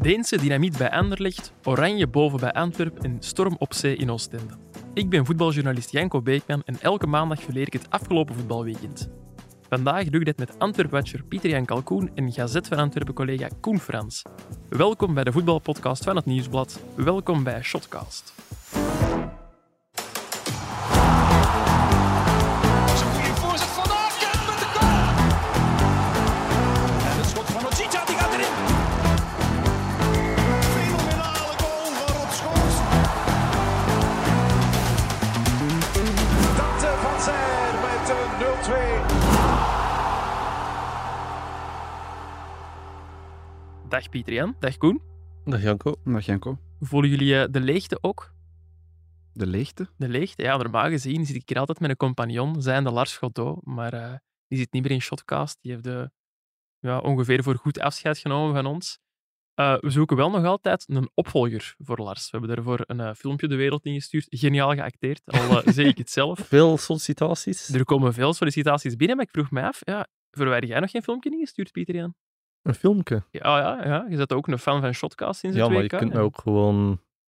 Deense dynamiet bij Anderlecht, oranje boven bij Antwerpen en storm op zee in Oostende. Ik ben voetbaljournalist Janko Beekman en elke maandag verleer ik het afgelopen voetbalweekend. Vandaag doe ik dit met Antwerp-watcher Pieter-Jan Kalkoen en Gazet van Antwerpen-collega Koen Frans. Welkom bij de voetbalpodcast van het Nieuwsblad. Welkom bij Shotcast. Dag Pieter-Jan, dag Koen. Dag Janko. Dag Janko. Voelen jullie eh, de leegte ook? De leegte? De leegte? Ja, normaal gezien zit ik hier altijd met een compagnon, zijnde Lars Godot, maar eh, die zit niet meer in Shotcast. Die heeft de, ja, ongeveer voor goed afscheid genomen van ons. Eh, we zoeken wel nog altijd een opvolger voor Lars. We hebben daarvoor een eh, filmpje de wereld ingestuurd. Geniaal geacteerd, al eh, zeg ik het zelf. Veel sollicitaties. Er komen veel sollicitaties binnen, maar ik vroeg mij af, ja, verwijder jij nog geen filmpje ingestuurd, Pieter-Jan? Een filmpje. Ja, ja, ja, je bent ook een fan van Shotcast sinds Ja, maar je kunt mij ook gewoon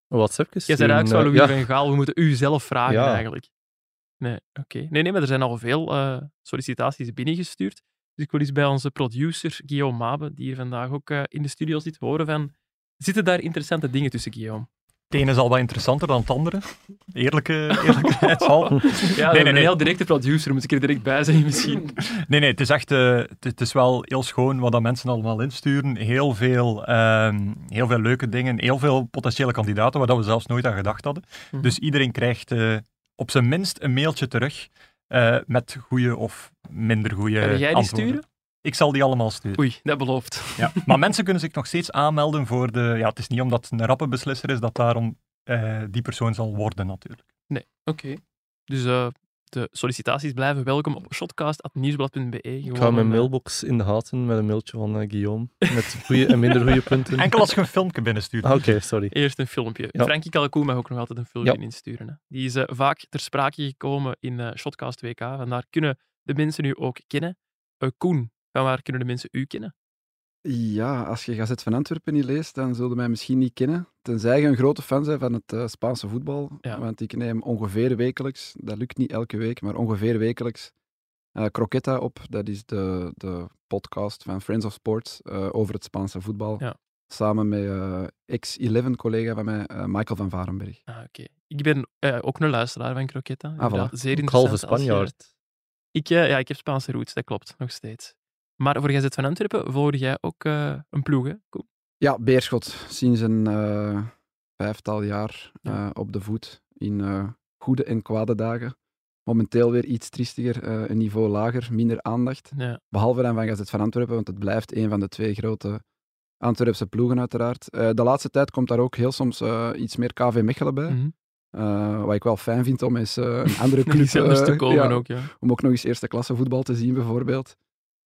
een WhatsAppje Jij sturen. bent eigenlijk zo eh, Louis ja. van Gaal, we moeten u zelf vragen Ja. eigenlijk. Nee, oké. Nee, nee, maar er zijn al veel eh, sollicitaties binnengestuurd. Dus ik wil eens bij onze producer Guillaume Mabe, die hier vandaag ook eh, in de studio zit, horen van... Zitten daar interessante dingen tussen, Guillaume? Het ene is al wat interessanter dan het andere. Eerlijke, eerlijkheidshalve. Ja, nee, nee, nee, heel directe producer, moet ik er direct bij zeggen misschien. Nee, nee, het is echt eh, het, het is wel heel schoon wat dat mensen allemaal insturen. Heel veel, ehm, heel veel leuke dingen, heel veel potentiële kandidaten waar dat we zelfs nooit aan gedacht hadden. Mhm. Dus iedereen krijgt eh, op zijn minst een mailtje terug eh, met goede of minder goede Ga jij die antwoorden. sturen? Ik zal die allemaal sturen. Oei, dat belooft. Ja. Maar mensen kunnen zich nog steeds aanmelden voor de... Ja, het is niet omdat het een rappe beslisser is dat daarom eh, die persoon zal worden natuurlijk. Nee, oké. Dus eh, de sollicitaties blijven welkom op shotcast.nieuwsblad.be. Ik ga mijn mailbox in de gaten met een mailtje van eh, Guillaume. Met goede en minder goede punten. Enkel als je een filmpje binnenstuurt. Ah, Oké, sorry. Eerst een filmpje. Ja. Frankie Calcoen mag ook nog altijd een filmpje Ja. insturen. Hè. Die is eh, vaak ter sprake gekomen in eh, Shotcast WK. Vandaar kunnen de mensen u ook kennen. Eh, Koen, van waar kunnen de mensen u kennen? Ja, als je Gazet van Antwerpen niet leest, dan zullen mij misschien niet kennen. Tenzij je een grote fan bent van het eh, Spaanse voetbal. Ja. Want ik neem ongeveer wekelijks, dat lukt niet elke week, maar ongeveer wekelijks, eh Croqueta op. Dat is de, de podcast van Friends of Sports eh, over het Spaanse voetbal. Ja. Samen met eh, ex-11-collega van mij, eh, Michael van Varenberg. Ah, oké. Ik ben eh, ook een luisteraar van Croqueta. Inderdaad, voilà. Zeer halve interessant je- Spanjaard. Ik, ja, ik heb Spaanse roots, dat klopt, nog steeds. Maar voor Gazet van Antwerpen volg jij ook eh, een ploeg, hè? Ja, Beerschot. Sinds een eh, vijftal jaar Ja. eh, op de voet. In goede en kwade dagen. Momenteel weer iets triestiger, een niveau lager, minder aandacht. Ja. Behalve dan van Gazet van Antwerpen, want het blijft een van de twee grote Antwerpse ploegen uiteraard. De laatste tijd komt daar ook heel soms iets meer KV Mechelen bij. Mhm. Wat ik wel fijn vind om eens een andere club te komen ja, ook, ja. om ook nog eens eerste klasse voetbal te zien bijvoorbeeld.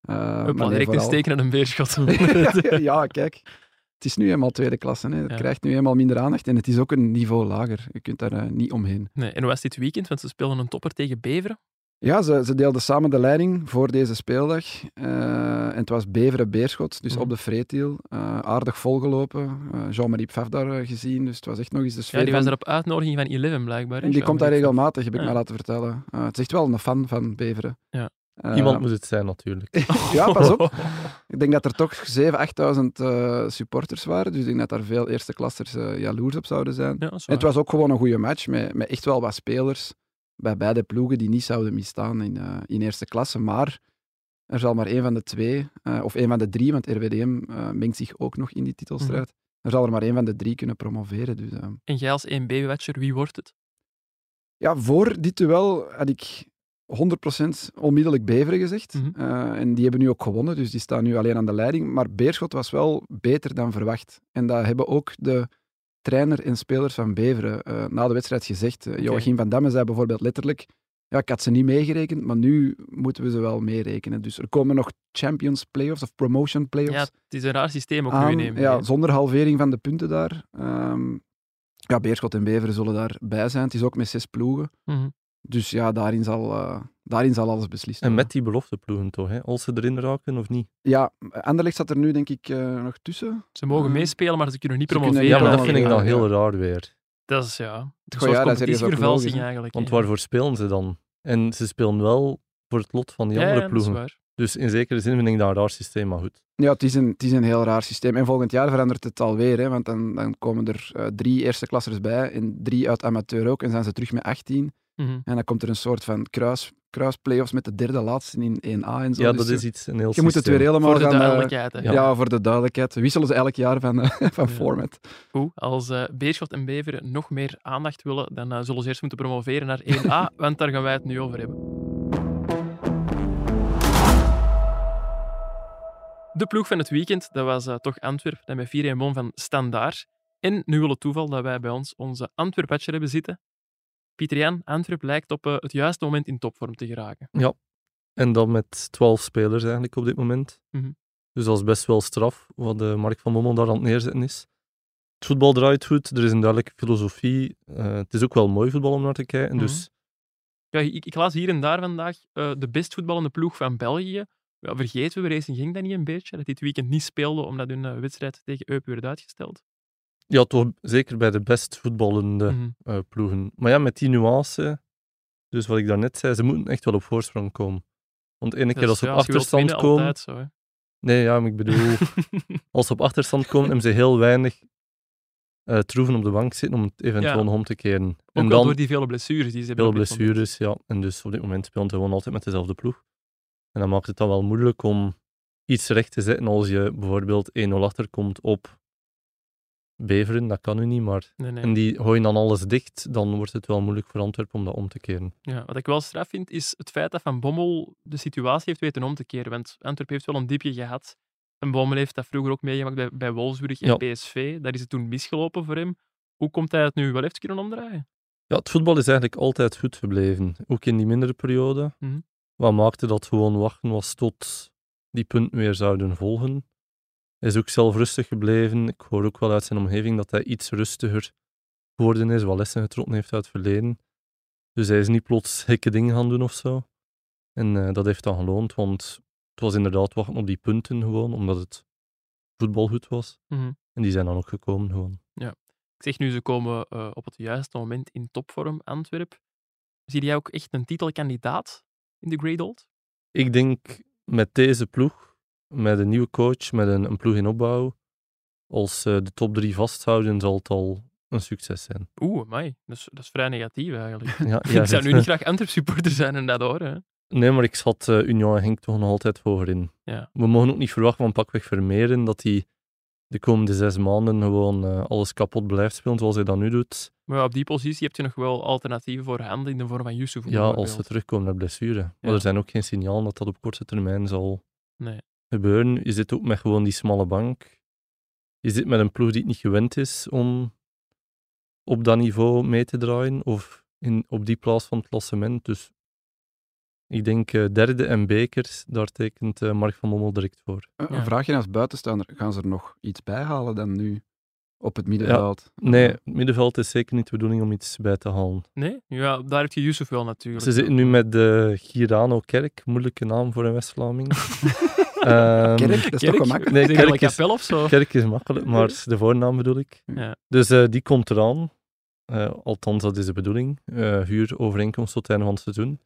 Eh, maar Hopla, direct vooral- insteken aan een beerschot. ja, kijk. Het is nu eenmaal tweede klasse. Hè. Het Ja. krijgt nu eenmaal minder aandacht en het is ook een niveau lager. Je kunt daar eh, niet omheen. nee, en hoe was dit weekend? Want ze speelden een topper tegen Beveren. Ja, ze, ze deelden samen de leiding voor deze speeldag. Eh, en het was Beveren-Beerschot, dus Mhm. op de Vreetiel. Eh, aardig volgelopen. Jean-Marie Pfaff daar gezien, dus het was echt nog eens de sfeer Ja, die was er op uitnodiging van Eleven blijkbaar. hè, En die komt daar regelmatig, heb ik Ja. mij laten vertellen. Het is echt wel een fan van Beveren. Ja. Eh, Iemand moet het zijn, natuurlijk. ja, pas op. Ik denk dat er toch 7.000, 8.000 eh, supporters waren. Dus ik denk dat daar veel eerste klassers eh, jaloers op zouden zijn. Ja, En het was ook gewoon een goede match met, met echt wel wat spelers bij beide ploegen die niet zouden misstaan in, eh, in eerste klasse. Maar er zal maar één van de twee, eh, of één van de drie, want RWDM eh, mengt zich ook nog in die titelstrijd. Mhm. Er zal er maar één van de drie kunnen promoveren. Dus, eh, En jij als 1B-watcher, wie wordt het? ja, voor dit duel had ik 100% onmiddellijk Beveren gezegd. Mhm. Eh, en die hebben nu ook gewonnen, dus die staan nu alleen aan de leiding. Maar Beerschot was wel beter dan verwacht. En dat hebben ook de trainer en spelers van Beveren eh, na de wedstrijd gezegd. Eh, Joachim van Damme zei bijvoorbeeld letterlijk ja, ik had ze niet meegerekend, maar nu moeten we ze wel meerekenen. Dus er komen nog Champions Playoffs of Promotion Playoffs Ja, het is een raar systeem ook nu aan. nemen. Ja, zonder halvering van de punten daar. Ehm, ja, Beerschot en Beveren zullen daarbij zijn. Het is ook met zes ploegen. Mhm. Dus ja, daarin zal, eh, daarin zal alles beslist En met die belofteploegen toch, hè? als ze erin raken of niet. Ja, Anderlecht zat er nu denk ik eh, nog tussen. Ze mogen Ah. meespelen, maar ze kunnen niet promoveren. Ja, maar dat vind ik dan heel raar weer. Dat is ja, een Goh, ja, dat is logisch, eigenlijk. Want waarvoor spelen ze dan? En ze spelen wel voor het lot van die ja, andere ja, dat is ploegen. waar. Dus in zekere zin vind ik dat een raar systeem, maar goed. Ja, het is, een, het is een heel raar systeem. En volgend jaar verandert het alweer, hè, want dan, dan komen er eh, drie eerste klassers bij en drie uit amateur ook. En zijn ze terug met 18. Mhm. En dan komt er een soort van kruis, kruisplayoffs met de derde laatste in 1A en zo. Ja, Dus dat is iets, een heel Je moet het weer helemaal Voor de gaan... eh, duidelijkheid. ja. ja. voor de duidelijkheid. Wisselen ze elk jaar van, eh, van Ja. format. Goed, als eh, Beerschot en Beveren nog meer aandacht willen, dan eh, zullen ze eerst moeten promoveren naar 1A, want daar gaan wij het nu over hebben. De ploeg van het weekend, dat was eh, toch Antwerp, dat met 4-1 won van Standaard. En nu wil het toeval dat wij bij ons onze Antwerp-patcher hebben zitten. Pieter Jan, Antwerp lijkt op eh, het juiste moment in topvorm te geraken. En dan met 12 spelers eigenlijk op dit moment. Mhm. Dus dat is best wel straf wat de Mark van Bommel daar aan het neerzetten is. Het voetbal draait goed, er is een duidelijke filosofie. Eh, het is ook wel mooi voetbal om naar te kijken. Mhm. Dus Ja, ik, ik las hier en daar vandaag eh, de best voetballende ploeg van België. Ja, vergeten we, Racing ging dat niet een beetje? Dat dit weekend niet speelde omdat hun eh, wedstrijd tegen Eupen werd uitgesteld? Ja, toch zeker bij de best voetballende Mhm. eh, ploegen. Maar ja, met die nuance, dus wat ik daarnet zei, ze moeten echt wel op voorsprong komen. Want ene keer Dat als ze ja, op als achterstand winnen, komen... zo, hè. Nee, ja, maar ik bedoel, als ze op achterstand komen, hebben ze heel weinig eh troeven op de bank zitten om het eventueel Ja. nog om te keren. Ook en dan door die vele blessures die ze hebben. moment. blessures, ja. En dus op dit moment speelt hij gewoon altijd met dezelfde ploeg. En dan maakt het dan wel moeilijk om iets recht te zetten als je bijvoorbeeld 1-0 achterkomt op Beveren. Dat kan nu niet, maar... Nee, nee. En die gooien dan alles dicht, dan wordt het wel moeilijk voor Antwerpen om dat om te keren. Ja, wat ik wel straf vind, is het feit dat Van Bommel de situatie heeft weten om te keren. Want Antwerp heeft wel een diepje gehad. Van Bommel heeft dat vroeger ook meegemaakt bij, bij Wolfsburg en Ja. PSV. Daar is het toen misgelopen voor hem. Hoe komt hij het nu wel heeft kunnen omdraaien? Ja, het voetbal is eigenlijk altijd goed gebleven. Ook in die mindere periode. Mhm. Wat maakte dat gewoon wachten was tot die punten weer zouden volgen. Hij is ook zelf rustig gebleven. Ik hoor ook wel uit zijn omgeving dat hij iets rustiger geworden is, wat lessen getrokken heeft uit het verleden. Dus hij is niet plots gekke dingen gaan doen of zo. En eh, dat heeft dan geloond, want het was inderdaad wachten op die punten gewoon, omdat het voetbal goed was. Mhm. En die zijn dan ook gekomen gewoon. Ik zeg nu, ze komen eh, op het juiste moment in topvorm, Antwerp. Zie jij ook echt een titelkandidaat in de Great Old? Ik denk met deze ploeg, met een nieuwe coach, met een, een ploeg in opbouw, als ze de top drie vasthouden, zal het al een succes zijn. Oeh, mij. Dat is, dat is vrij negatief eigenlijk. Ja, ik ja, zou het- nu niet graag Antwerp-supporter zijn en dat horen. Nee, maar ik schat eh, Union en Henk toch nog altijd hoger in. Ja. We mogen ook niet verwachten van pakweg Vermeeren dat hij de komende zes maanden gewoon eh, alles kapot blijft spelen zoals hij dat nu doet. Maar op die positie heb je nog wel alternatieven voor handen in de vorm van Yusuf. Ja, als ze terugkomen naar blessure. Maar Ja. er zijn ook geen signalen dat dat op korte termijn zal Nee. Gebeuren. Je zit ook met gewoon die smalle bank. Je zit met een ploeg die het niet gewend is om op dat niveau mee te draaien of in, op die plaats van het klassement. Dus ik denk eh, derde en bekers, daar tekent eh, Mark van Mommel direct voor. Een Ja. een vraagje als buitenstaander. Gaan ze er nog iets bij halen dan nu op het middenveld? Nee, het middenveld is zeker niet de bedoeling om iets bij te halen. Nee? Ja, daar heb je Yusuf wel natuurlijk. Ze zitten nu met de Girano Kerk, moeilijke naam voor een West-Vlaming. Ehm, Kerk, dat is toch gemakkelijk? Nee, Kerk is- of zo? Kerk is makkelijk, maar de voornaam bedoel ik. Ja. Dus eh, die komt eraan. Eh, althans, dat is de bedoeling. Eh huurovereenkomst tot het einde van het seizoen.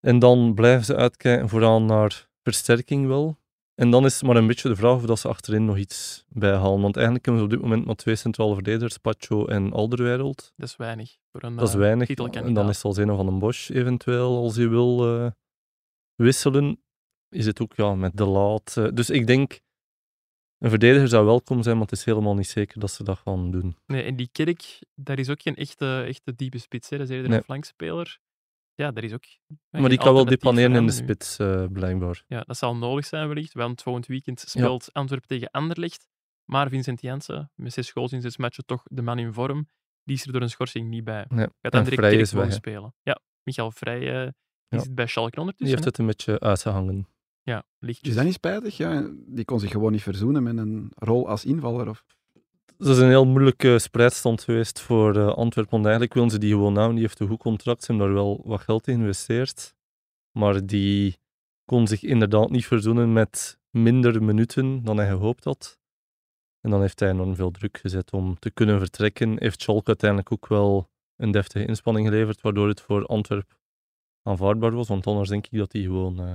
En dan blijven ze uitkijken vooral naar versterking wel. En dan is het maar een beetje de vraag of dat ze achterin nog iets bijhalen. Want eigenlijk hebben ze op dit moment maar twee centrale verdedigers, Pacho en Alderweireld. Dat is weinig. Voor een, Dat is eh, weinig. En dan is het al Zeno van den Bosch eventueel, als je wil eh, wisselen. Is het ook ja, met de laat. eh, dus ik denk, een verdediger zou welkom zijn, maar het is helemaal niet zeker dat ze dat gaan doen. Nee, en die Kerk, daar is ook geen echte, echte diepe spits. Hè. Dat is eerder Nee. een flankspeler. Ja, daar is ook... maar die kan wel depaneren in de spits, eh, blijkbaar. Ja, dat zal nodig zijn wellicht, want volgend weekend speelt Antwerpen tegen Anderlecht. Maar Vincent Janssen, met zes goals in zes matchen, toch de man in vorm, die is er door een schorsing niet bij. Gaat En dan direct is gewoon spelen. Ja, Michael Vrij eh, die Ja. zit bij Schalke Die ondertussen. heeft het een beetje uitgehangen. Ja, lichtjes. Is dat niet spijtig? Ja, die kon zich gewoon niet verzoenen met een rol als invaller. Of... dat is een heel moeilijke spreidstand geweest voor uh, Antwerpen. Want eigenlijk willen ze die gewoon houden. Die heeft een goed contract. Ze hebben daar wel wat geld in geïnvesteerd. Maar die kon zich inderdaad niet verzoenen met minder minuten dan hij gehoopt had. En dan heeft hij enorm veel druk gezet om te kunnen vertrekken. Heeft Schalke uiteindelijk ook wel een deftige inspanning geleverd, waardoor het voor Antwerp aanvaardbaar was. Want anders denk ik dat hij gewoon uh,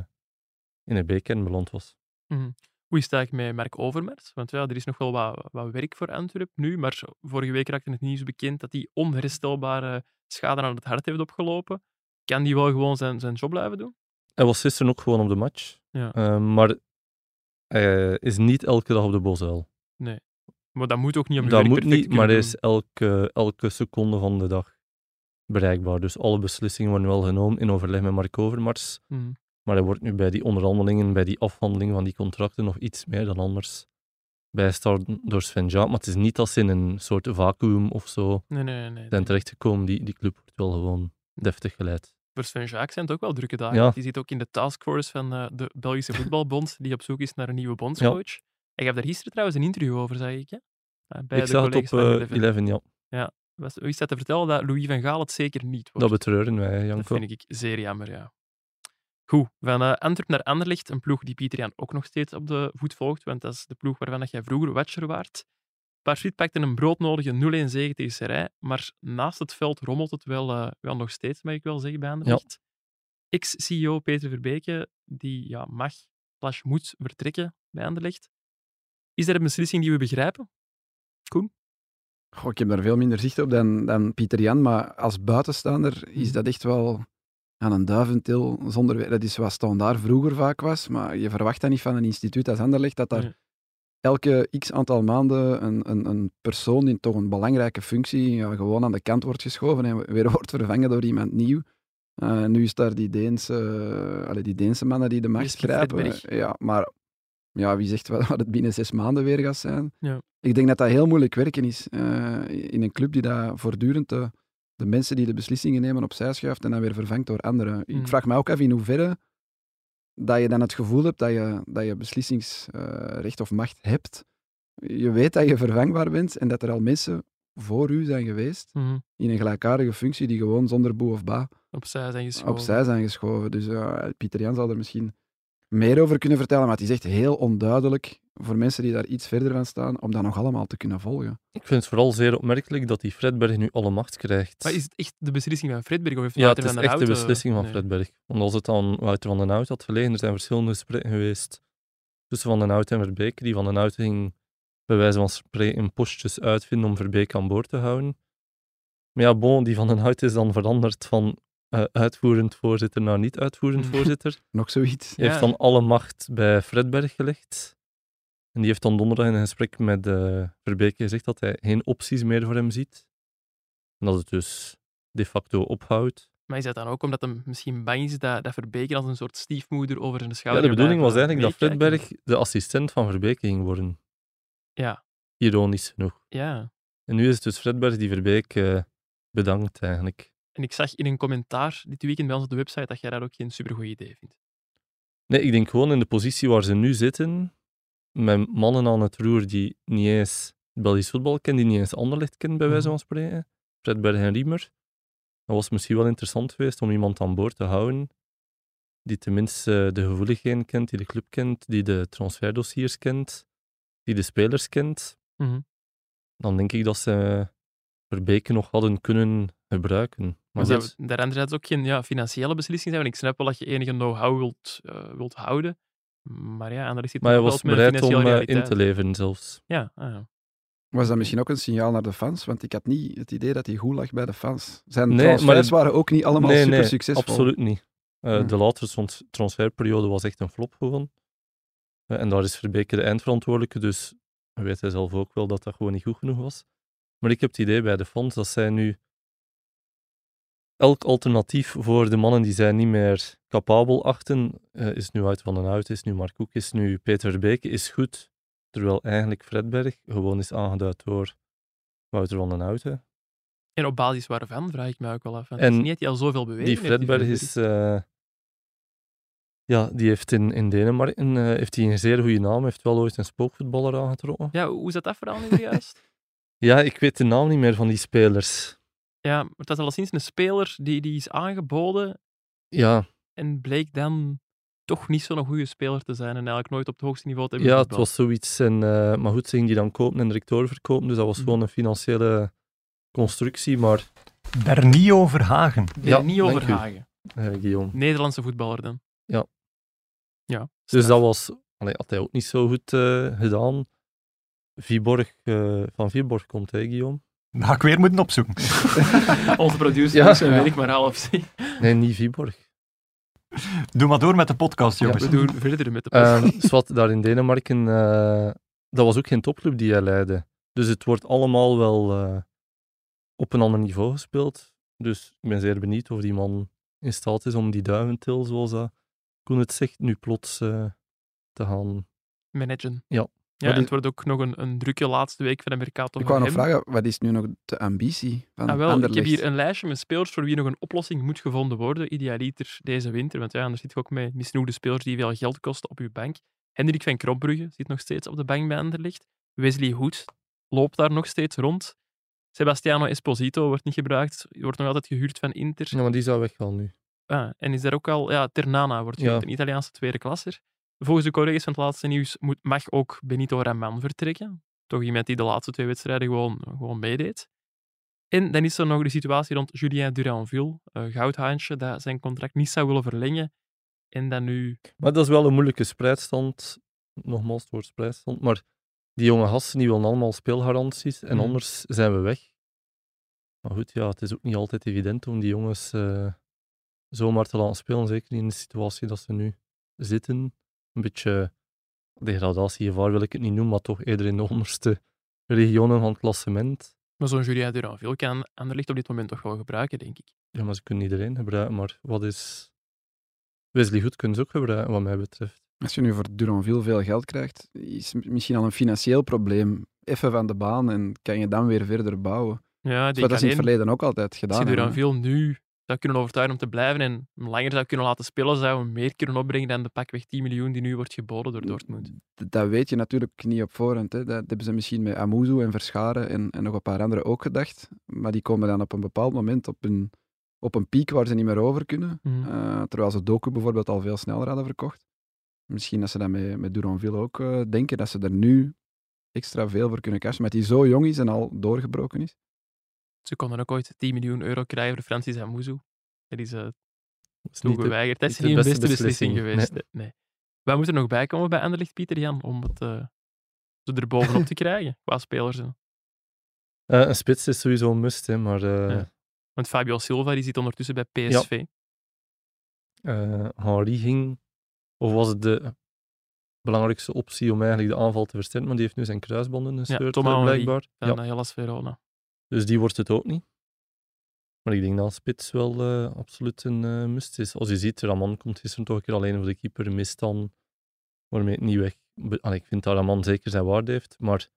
in een B-kern beland was. Mm. Hoe is het eigenlijk met Mark Overmars? Want ja, er is nog wel wat, wat werk voor Antwerp nu, maar vorige week raakte het nieuws bekend dat hij onherstelbare schade aan het hart heeft opgelopen. Kan die wel gewoon zijn, zijn job blijven doen? Hij was gisteren ook gewoon op de match. Ja. Uh, maar hij is niet elke dag op de bosuil. Nee. Maar dat moet ook niet je Dat moet niet, maar hij is elke, elke seconde van de dag bereikbaar. Dus alle beslissingen worden wel genomen in overleg met Mark Overmars. doen. Maar hij wordt nu bij die onderhandelingen, bij die afhandeling van die contracten nog iets meer dan anders bijstaan door Sven Jaap. Maar het is niet dat ze in een soort vacuüm of zo Nee, nee, nee. zijn terechtgekomen. Die, die club wordt wel gewoon deftig geleid. Voor Sven Jaak zijn het ook wel drukke dagen. Ja. Die zit ook in de taskforce van eh, de Belgische Voetbalbond, die op zoek is naar een nieuwe bondscoach. Ik heb daar gisteren trouwens een interview over, zag ik. Hè? Eh, Bij Ik de zag het op collega's van eh, Eleven. 11, ja. Was- Wie staat te vertellen dat Louis van Gaal het zeker niet wordt? Dat betreuren wij, Dat Janko. vind ik zeer jammer, ja. Goed, van eh Antwerp naar Anderlecht, een ploeg die Pieter Jan ook nog steeds op de voet volgt, want dat is de ploeg waarvan dat jij vroeger watcher waart. Parsuit pakte een broodnodige 0-1 zege tegen Serij, maar naast het veld rommelt het wel, eh, wel nog steeds, mag ik wel zeggen, bij Anderlecht. Ex-CEO Peter Verbeke, die ja, mag, slash moet vertrekken bij Anderlecht. Is dat een beslissing die we begrijpen? Goh, ik heb daar veel minder zicht op dan, dan Pieter Jan, maar als buitenstaander is Mhm. dat echt wel aan een duiventil zonder... Dat is wat standaard vroeger vaak was, maar je verwacht dat niet van een instituut als Anderlecht, dat daar Nee. elke x aantal maanden een, een, een persoon in toch een belangrijke functie ja, gewoon aan de kant wordt geschoven en weer wordt vervangen door iemand nieuw. Eh, nu is daar die Deense, eh, allee, die Deense mannen die de macht grijpen. Ja, maar ja, wie zegt wat, wat het binnen zes maanden weer gaat zijn? Ja. Ik denk dat dat heel moeilijk werken is eh, in een club die dat voortdurend de, mensen die de beslissingen nemen opzij schuift en dan weer vervangt door anderen. Mm. Ik vraag me ook af in hoeverre dat je dan het gevoel hebt dat je, dat je beslissingsrecht of macht hebt. Je weet dat je vervangbaar bent en dat er al mensen voor u zijn geweest Mhm. in een gelijkaardige functie die gewoon zonder boe of ba Opzij zijn geschoven. opzij zijn geschoven. Dus Pieter Jan zal er misschien meer over kunnen vertellen, maar het is echt heel onduidelijk voor mensen die daar iets verder van staan, om dat nog allemaal te kunnen volgen. Ik vind het vooral zeer opmerkelijk dat die Fredberg nu alle macht krijgt. Maar is het echt de beslissing van Fredberg? Of heeft Ja, het is van echt de beslissing van nee. Fredberg. Want als het aan Wouter van den Hout had gelegen, er zijn verschillende gesprekken geweest tussen Van den Hout en Verbeek. Die Van den Hout ging bij wijze van spreken postjes uitvinden om Verbeek aan boord te houden. Maar ja, bon, die Van den Hout is dan veranderd van eh, uitvoerend voorzitter naar niet-uitvoerend Mm. voorzitter. Nog zoiets. Die heeft Ja. dan alle macht bij Fredberg gelegd. En die heeft dan donderdag in een gesprek met eh Verbeek gezegd dat hij geen opties meer voor hem ziet. En dat het dus de facto ophoudt. Maar is dat dan ook omdat hij misschien bang is dat, dat Verbeke als een soort stiefmoeder over zijn Ja, schouder de bedoeling was eigenlijk dat? Fredberg de assistent van Verbeek ging worden. Ja. Ironisch genoeg. Ja. En nu is het dus Fredberg die Verbeek eh, bedankt eigenlijk. En ik zag in een commentaar dit weekend bij ons op de website dat jij dat ook geen supergoed idee vindt. Nee, ik denk gewoon in de positie waar ze nu zitten, met mannen aan het roer die niet eens Belgisch voetbal kennen, die niet eens Anderlecht kennen, bij wijze Mhm. van spreken. Fredberg en Riemer. Dat was misschien wel interessant geweest om iemand aan boord te houden die tenminste de gevoeligheden kent, die de club kent, die de transferdossiers kent, die de spelers kent. Mhm. Dan denk ik dat ze Verbeke nog hadden kunnen gebruiken. Maar zou daar anderzijds ook geen ja, financiële beslissing zijn? Want ik snap wel dat je enige know-how wilt, eh, wilt houden. Maar ja, en is het maar hij was bereid om eh, in realiteit. te leveren zelfs. Ja, ah, ja. Was dat misschien ook een signaal naar de fans? Want ik had niet het idee dat hij goed lag bij de fans. Zijn Nee, transfers maar waren ook niet allemaal nee, super nee, succesvol. absoluut niet. Eh, Hmm. De latere trans- transferperiode was echt een flop gewoon. Eh, en daar is Verbeke de eindverantwoordelijke, dus weet hij zelf ook wel dat dat gewoon niet goed genoeg was. Maar ik heb het idee bij de fans dat zij nu elk alternatief voor de mannen die zij niet meer capabel achten, eh, is nu uit van den Hout, is nu Mark Koek, is nu Peter Verbeke, is goed. Terwijl eigenlijk Fredberg gewoon is aangeduid door Wouter van den Hout. hè. En op basis waarvan, vraag ik me ook wel af. En het is niet dat hij al zoveel beweegt. Die Fredberg is. eh, ja, die heeft in, in Denemarken eh, heeft hij een zeer goede naam. Heeft wel ooit een spookvoetballer aangetrokken. Ja, hoe zat dat verhaal nu juist? Ja, ik weet de naam niet meer van die spelers. Ja, maar het was alleszins een speler die, die is aangeboden Ja, en bleek dan toch niet zo'n goede speler te zijn en eigenlijk nooit op het hoogste niveau te hebben ja het was zoiets. En, eh, maar goed, ze gingen die dan kopen en direct doorverkopen. Dus dat was Mhm. gewoon een financiële constructie. Maar Bernio Verhagen. Ja, Ja, niet dank over u. Hagen. eh, Guillaume. Nederlandse voetballer dan. Ja. Ja. Dus dat was, allee, had hij ook niet zo goed eh, gedaan. Viborg, eh, van Viborg komt hij, Guillaume? Dat ga ik weer moeten opzoeken. Onze producer Ja. zijn Ja. werk maar half zien. Nee, niet Viborg. Doe maar door met de podcast, Ja, jongens. We doen verder met de Ehm zwart, daar in Denemarken, eh, dat was ook geen topclub die hij leidde. Dus het wordt allemaal wel eh, op een ander niveau gespeeld. Dus ik ben zeer benieuwd of die man in staat is om die duiventil, zoals dat Koen het zegt, nu plots eh, te gaan. managen. Ja. Ja, en het wordt ook nog een, een drukke laatste week van de Mercato Ik wou nog hem. vragen, wat is nu nog de ambitie van Ah, wel, ik heb Anderlecht? hier een lijstje met spelers voor wie nog een oplossing moet gevonden worden, idealiter deze winter. Want ja, anders zit je ook met misnoegde spelers die veel geld kosten op je bank. Hendrik van Kropbrugge zit nog steeds op de bank bij Anderlecht. Wesley Hoed loopt daar nog steeds rond. Sebastiano Esposito wordt niet gebruikt, wordt nog altijd gehuurd van Inter. Ja, maar die zou weggaan nu. Ah, en is daar ook al, ja, Ternana wordt Ja. een Italiaanse tweede klasser. Volgens de collega's van het laatste nieuws moet, mag ook Benito Raman vertrekken. Toch iemand die de laatste twee wedstrijden gewoon, gewoon meedeed. En dan is er nog de situatie rond Julien Duranville, uh, goudhaantje, dat zijn contract niet zou willen verlengen. En dan nu... Maar dat is wel een moeilijke spreidstand. Nogmaals, het woord spreidstand. Maar die jonge gasten die willen allemaal speelgaranties en Mhm. anders zijn we weg. Maar goed, ja, het is ook niet altijd evident om die jongens eh, zomaar te laten spelen. Zeker in de situatie dat ze nu zitten. Een beetje degradatiegevaar wil ik het niet noemen, maar toch eerder in de onderste regionen van het klassement. Maar zo'n Julien Duranville kan Anderlecht op dit moment toch wel gebruiken, denk ik. Ja, maar ze kunnen iedereen gebruiken. Maar wat is... Wesley Goed kunnen ze ook gebruiken, wat mij betreft. Als je nu voor Duranville veel geld krijgt, is het misschien al een financieel probleem. Even van de baan en kan je dan weer verder bouwen. Ja, ik Zo, dat is in het verleden ook altijd gedaan. Als je. Duranville nu zou kunnen overtuigen om te blijven en hem langer zou kunnen laten spelen, zou hem meer kunnen opbrengen dan de pakweg 10 miljoen die nu wordt geboden door Dortmund. Dat weet je natuurlijk niet op voorhand. Hè. Dat hebben ze misschien met Amuzu en Verscharen en, en nog een paar anderen ook gedacht. Maar die komen dan op een bepaald moment op een, op een piek waar ze niet meer over kunnen. Mhm. Eh, terwijl ze Doku bijvoorbeeld al veel sneller hadden verkocht. Misschien dat ze dat met, met Duranville ook eh, denken, dat ze er nu extra veel voor kunnen cashen, maar die zo jong is en al doorgebroken is. Ze konden ook ooit 10 miljoen euro krijgen voor Francis. Dat is uh, Dat is toen niet de- geweigerd. Dat is niet de geen beste beste beslissing, beslissing, geweest. Nee. nee. Wij moeten er nog bij komen bij Anderlecht, Pieter Jan, om het uh, zo er bovenop te krijgen qua spelers. Eh, een spits is sowieso een must, hè, maar eh, Ja. Want Fabio Silva die zit ondertussen bij PSV. eh, Henri ging, of was het de belangrijkste optie om eigenlijk de aanval te versterken, maar die heeft nu zijn kruisbanden gescheurd, eh, Henry blijkbaar. Ja, ja. Hellas Verona. Dus die wordt het ook niet. Maar ik denk dat spits wel eh, absoluut een eh, must is. Als je ziet, Raman komt gisteren toch een keer alleen voor de keeper, mist dan, waarmee het niet weg... Allee, ik vind dat Raman zeker zijn waarde heeft, maar het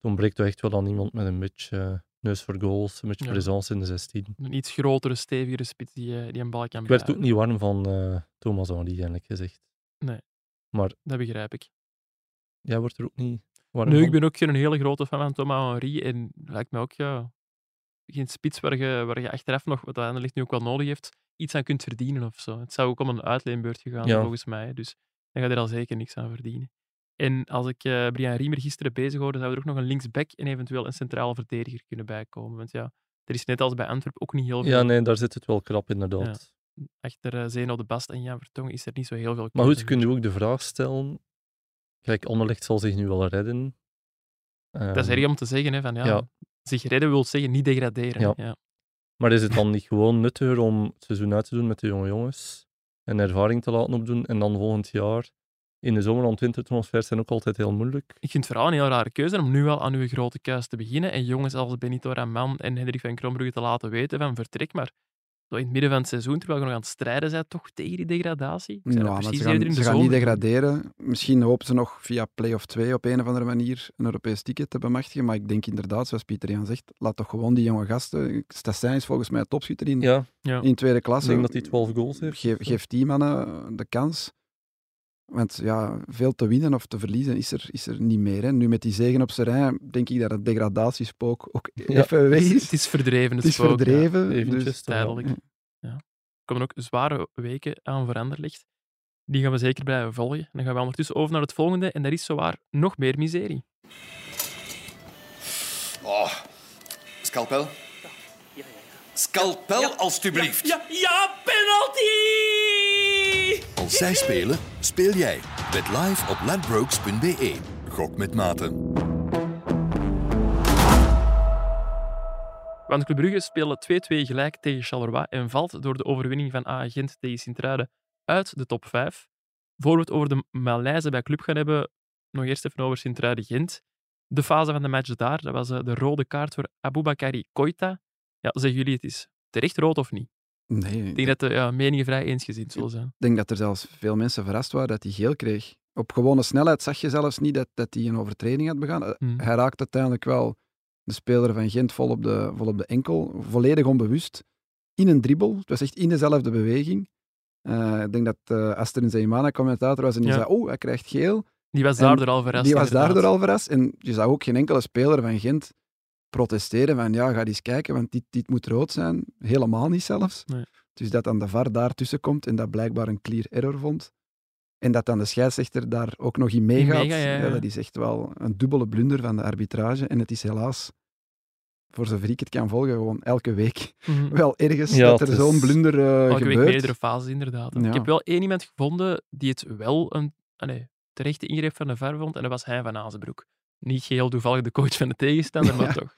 ontbreekt toch echt wel aan iemand met een beetje eh, neus voor goals, een beetje Ja. presence in de 16. Een iets grotere, stevigere spits die, die een bal kan Ik werd ook niet warm van Thomas Henry, eigenlijk gezegd. Dat begrijp ik. Jij wordt er ook niet warm Nu, ik ben ook geen hele grote fan van Thomas Henry. En lijkt me ook ja, geen spits waar je, waar je achteraf nog, wat Anderlecht nu ook wel nodig heeft, iets aan kunt verdienen of zo. Het zou ook om een uitleenbeurt gegaan Ja. volgens mij. Dus dan ga je er al zeker niks aan verdienen. En als ik eh Brian Riemer gisteren bezig hoorde, zou er ook nog een linksback en eventueel een centrale verdediger kunnen bijkomen. Want ja, er is net als bij Antwerp ook niet heel veel. Ja, nee, daar zit het wel krap inderdaad. Achter eh, Zeno de Bast en Jan Vertongen is er niet zo heel veel Maar goed, kun je ook de vraag stellen. Kijk, Anderlecht zal zich nu wel redden. Dat is Ehm, erg om te zeggen, hè, van ja, ja. zich redden wil zeggen niet degraderen. Ja. Ja. Maar is het dan niet gewoon nuttiger om het seizoen uit te doen met de jonge jongens en ervaring te laten opdoen en dan volgend jaar in de zomer- en wintertransfers zijn ook altijd heel moeilijk. Ik vind het vooral een heel rare keuze om nu al aan uw grote kuis te beginnen en jongens als Benito Raman en Hendrik van Krombrugge te laten weten van vertrek, maar zo in het midden van het seizoen, terwijl je nog aan het strijden bent, toch tegen die degradatie? Ik Ja, precies ze gaan, eerder in de ze gaan niet degraderen. Misschien hopen ze nog via play-off 2 op een of andere manier een Europees ticket te bemachtigen. Maar ik denk inderdaad, zoals Pieter Jan zegt, laat toch gewoon die jonge gasten... Stassin is volgens mij topschutter in, Ja, Ja. in tweede ik klasse. denk dat hij 12 goals heeft. Geef, geef die mannen de kans. Want ja, veel te winnen of te verliezen is er, is er niet meer. Hè. Nu met die zegen op zijn rij, denk ik dat het degradatiespook ook Ja. even weg is. Het is verdreven, het, Het is spook, ja. verdreven. eventjes dus, toch wel. tijdelijk. Er komen ook zware weken aan voor Anderlecht. Die gaan we zeker blijven volgen. En dan gaan we ondertussen over naar het volgende. En dat is zowaar nog meer miserie. Oh, scalpel? Scalpel, alstublieft. Ja, ja, penalty! Als zij spelen, speel jij. Bet live op ladbrokes.be. Gok met mate. Want Club Brugge speelde 2-2 gelijk tegen Charleroi en valt door de overwinning van AA Gent tegen Sint-Truiden uit de top 5. Voor we het over de Maleize bij Club gaan hebben, nog eerst even over Sint-Truiden-Gent. De fase van de match daar, dat was eh, de rode kaart voor Aboubakari Koita. Ja, zeggen jullie het is terecht rood of niet? Nee, Ik denk dat de ja, meningen vrij eensgezind zullen zijn. Ik denk dat er zelfs veel mensen verrast waren dat hij geel kreeg. Op gewone snelheid zag je zelfs niet dat, dat hij een overtreding had begaan. Eh, Hmm. Hij raakt uiteindelijk wel de speler van Gent vol op de, vol op de enkel, volledig onbewust, in een dribbel. Het was echt in dezelfde beweging. Eh, ik denk dat uh, Aster Zeymana, commentator, was en die Ja. zei, oh, hij krijgt geel. Die was En daardoor al verrast. die was inderdaad. daardoor al verrast. En je zag ook geen enkele speler van Gent protesteren van, ja, ga eens kijken, want dit, dit moet rood zijn. Helemaal niet zelfs. Nee. Dus dat dan de VAR daartussen komt en dat blijkbaar een clear error vond. En dat dan de scheidsrechter daar ook nog in meegaat. meegaat, ja, ja. dat is echt wel een dubbele blunder van de arbitrage. En het is helaas, voor zover ik het kan volgen, gewoon elke week Mhm. wel ergens Ja, dat er zo'n blunder eh, Elke week gebeurt. meerdere fases, inderdaad. Ja. Ik heb wel één iemand gevonden die het wel een ah nee, terechte ingreep van de VAR vond, en dat was hij van Azenbroek. Niet geheel toevallig de coach van de tegenstander, maar toch.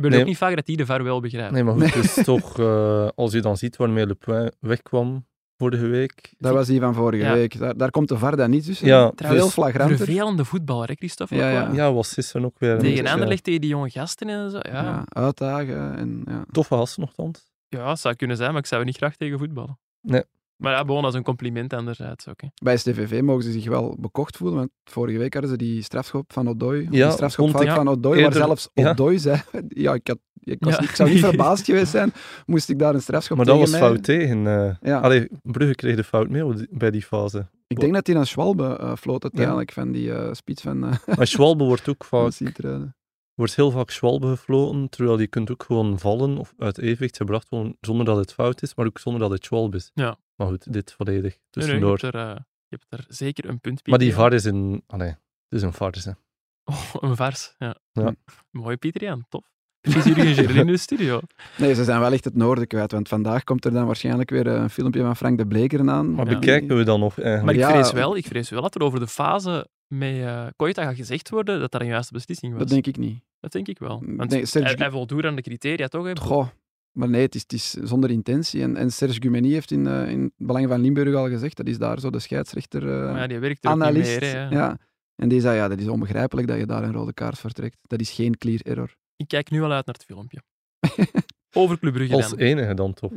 Gebeurt Nee. ook niet vaak dat die de VAR wel begrijpt. Nee, maar goed, het is toch, eh, als je dan ziet waarmee Le Pen wegkwam vorige week. Dat was die van vorige Ja. week. Daar, daar komt de VAR dan niet tussen. Ja, Veel dus- flagranter. Vervelende voetballer, hè, Christophe? Ja, ja. Ja, was Sissen ook weer. Tegen ja. Anderlecht, tegen die jonge gasten en zo. Ja, Ja, ja. uitdagen. En, ja. Toffe gasten nogthans. het zou kunnen zijn, maar ik zou niet graag tegen voetballen. Nee. Maar ja, gewoon als een compliment anderzijds ook. Hè. Bij STVV mogen ze zich wel bekocht voelen, want vorige week hadden ze die strafschop van Odoi. Ja, die strafschopfout ik van Odoi, waar eerder- zelfs ja. Odoi zei... Ja, ik, had, ik, was, Ja. ik zou niet verbaasd geweest zijn, moest ik daar een strafschop Maar dat was mij- fout tegen. eh Ja. Allee, Brugge kreeg de fout mee bij die fase. Ik denk dat hij een Schwalbe eh floot uiteindelijk van die eh spits van, eh Maar Schwalbe wordt ook van vaak, wordt heel vaak Schwalbe gefloten, terwijl je kunt ook gewoon vallen of uit evenwicht gebracht worden zonder dat het fout is, maar ook zonder dat het Schwalbe is. Ja. Maar goed, dit volledig Nee, nee, je, tussendoor. hebt er, eh, je hebt er zeker een punt bij. maar die VAR is een... Allee, het is een farce. Oh, een vars, ja. Ja. Mooi Pieter Jan, tof. Precies jullie en Gerlin in de studio. Nee, ze zijn wel echt het noorden kwijt, want vandaag komt er dan waarschijnlijk weer een filmpje van Frank de Bleker aan. Maar Ja. bekijken we dan nog eigenlijk? Maar ik, Ja. vrees wel, ik vrees wel dat er over de fase met eh Koita gaat gezegd worden dat dat een juiste beslissing was. Dat denk ik niet. Dat denk ik wel. Want Nee, Serge hij, voldoet aan de criteria, toch? hè? Goh, maar nee, het is, het is zonder intentie. En, en Serge Gumeni heeft in, eh, in het Belang van Limburg al gezegd, dat is daar zo de scheidsrechter... eh, Maar ja, die werkt er ook niet meer. Hè, ja. ja. En die zei, ja, dat is onbegrijpelijk dat je daar een rode kaart voor trekt. Dat is geen clear error. Ik kijk nu al uit naar het filmpje. Over Club Brugge Als dan. enige dan toch.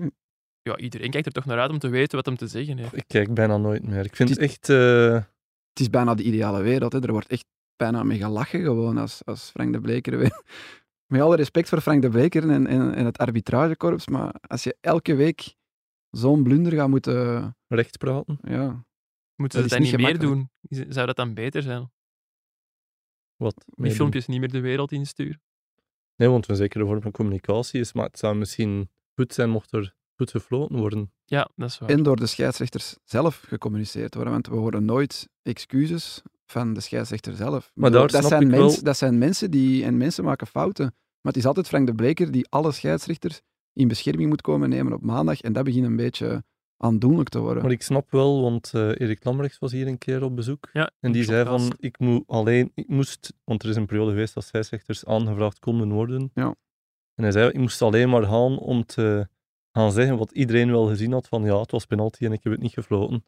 Ja, iedereen kijkt er toch naar uit om te weten wat hem te zeggen heeft. Ik kijk bijna nooit meer. Ik vind Het het echt... eh, Het is bijna de ideale wereld. Hè. Er wordt echt bijna mee gelachen gewoon als, als Frank de Bleker weer... Met alle respect voor Frank de Bleker en, en, en het arbitragekorps, maar als je elke week zo'n blunder gaat moeten... recht praten. Ja, Moeten ze Dat niet niet meer doen? Zou dat dan beter zijn? Wat Die doen. filmpjes niet meer de wereld insturen? Nee, want een zekere vorm van communicatie is, maar het zou misschien goed zijn mocht er goed gefloten worden. Ja, dat is waar. en door de scheidsrechters zelf gecommuniceerd worden, want we horen nooit excuses van de scheidsrechter zelf. Maar bedoel, daar dat, snap zijn ik wel- mens- dat zijn mensen die... En mensen maken fouten. Maar het is altijd Frank de Bleker die alle scheidsrechters in bescherming moet komen nemen op maandag. En dat begint een beetje aandoenlijk te worden. Maar ik snap wel, want eh, Erik Lambrechts was hier een keer op bezoek. Ja, En die zei van, ik, moet alleen, ik moest, want er is een periode geweest dat scheidsrechters aangevraagd konden worden. Ja. En hij zei, ik moest alleen maar gaan om te gaan zeggen wat iedereen wel gezien had, van ja, het was penalty en ik heb het niet gefloten.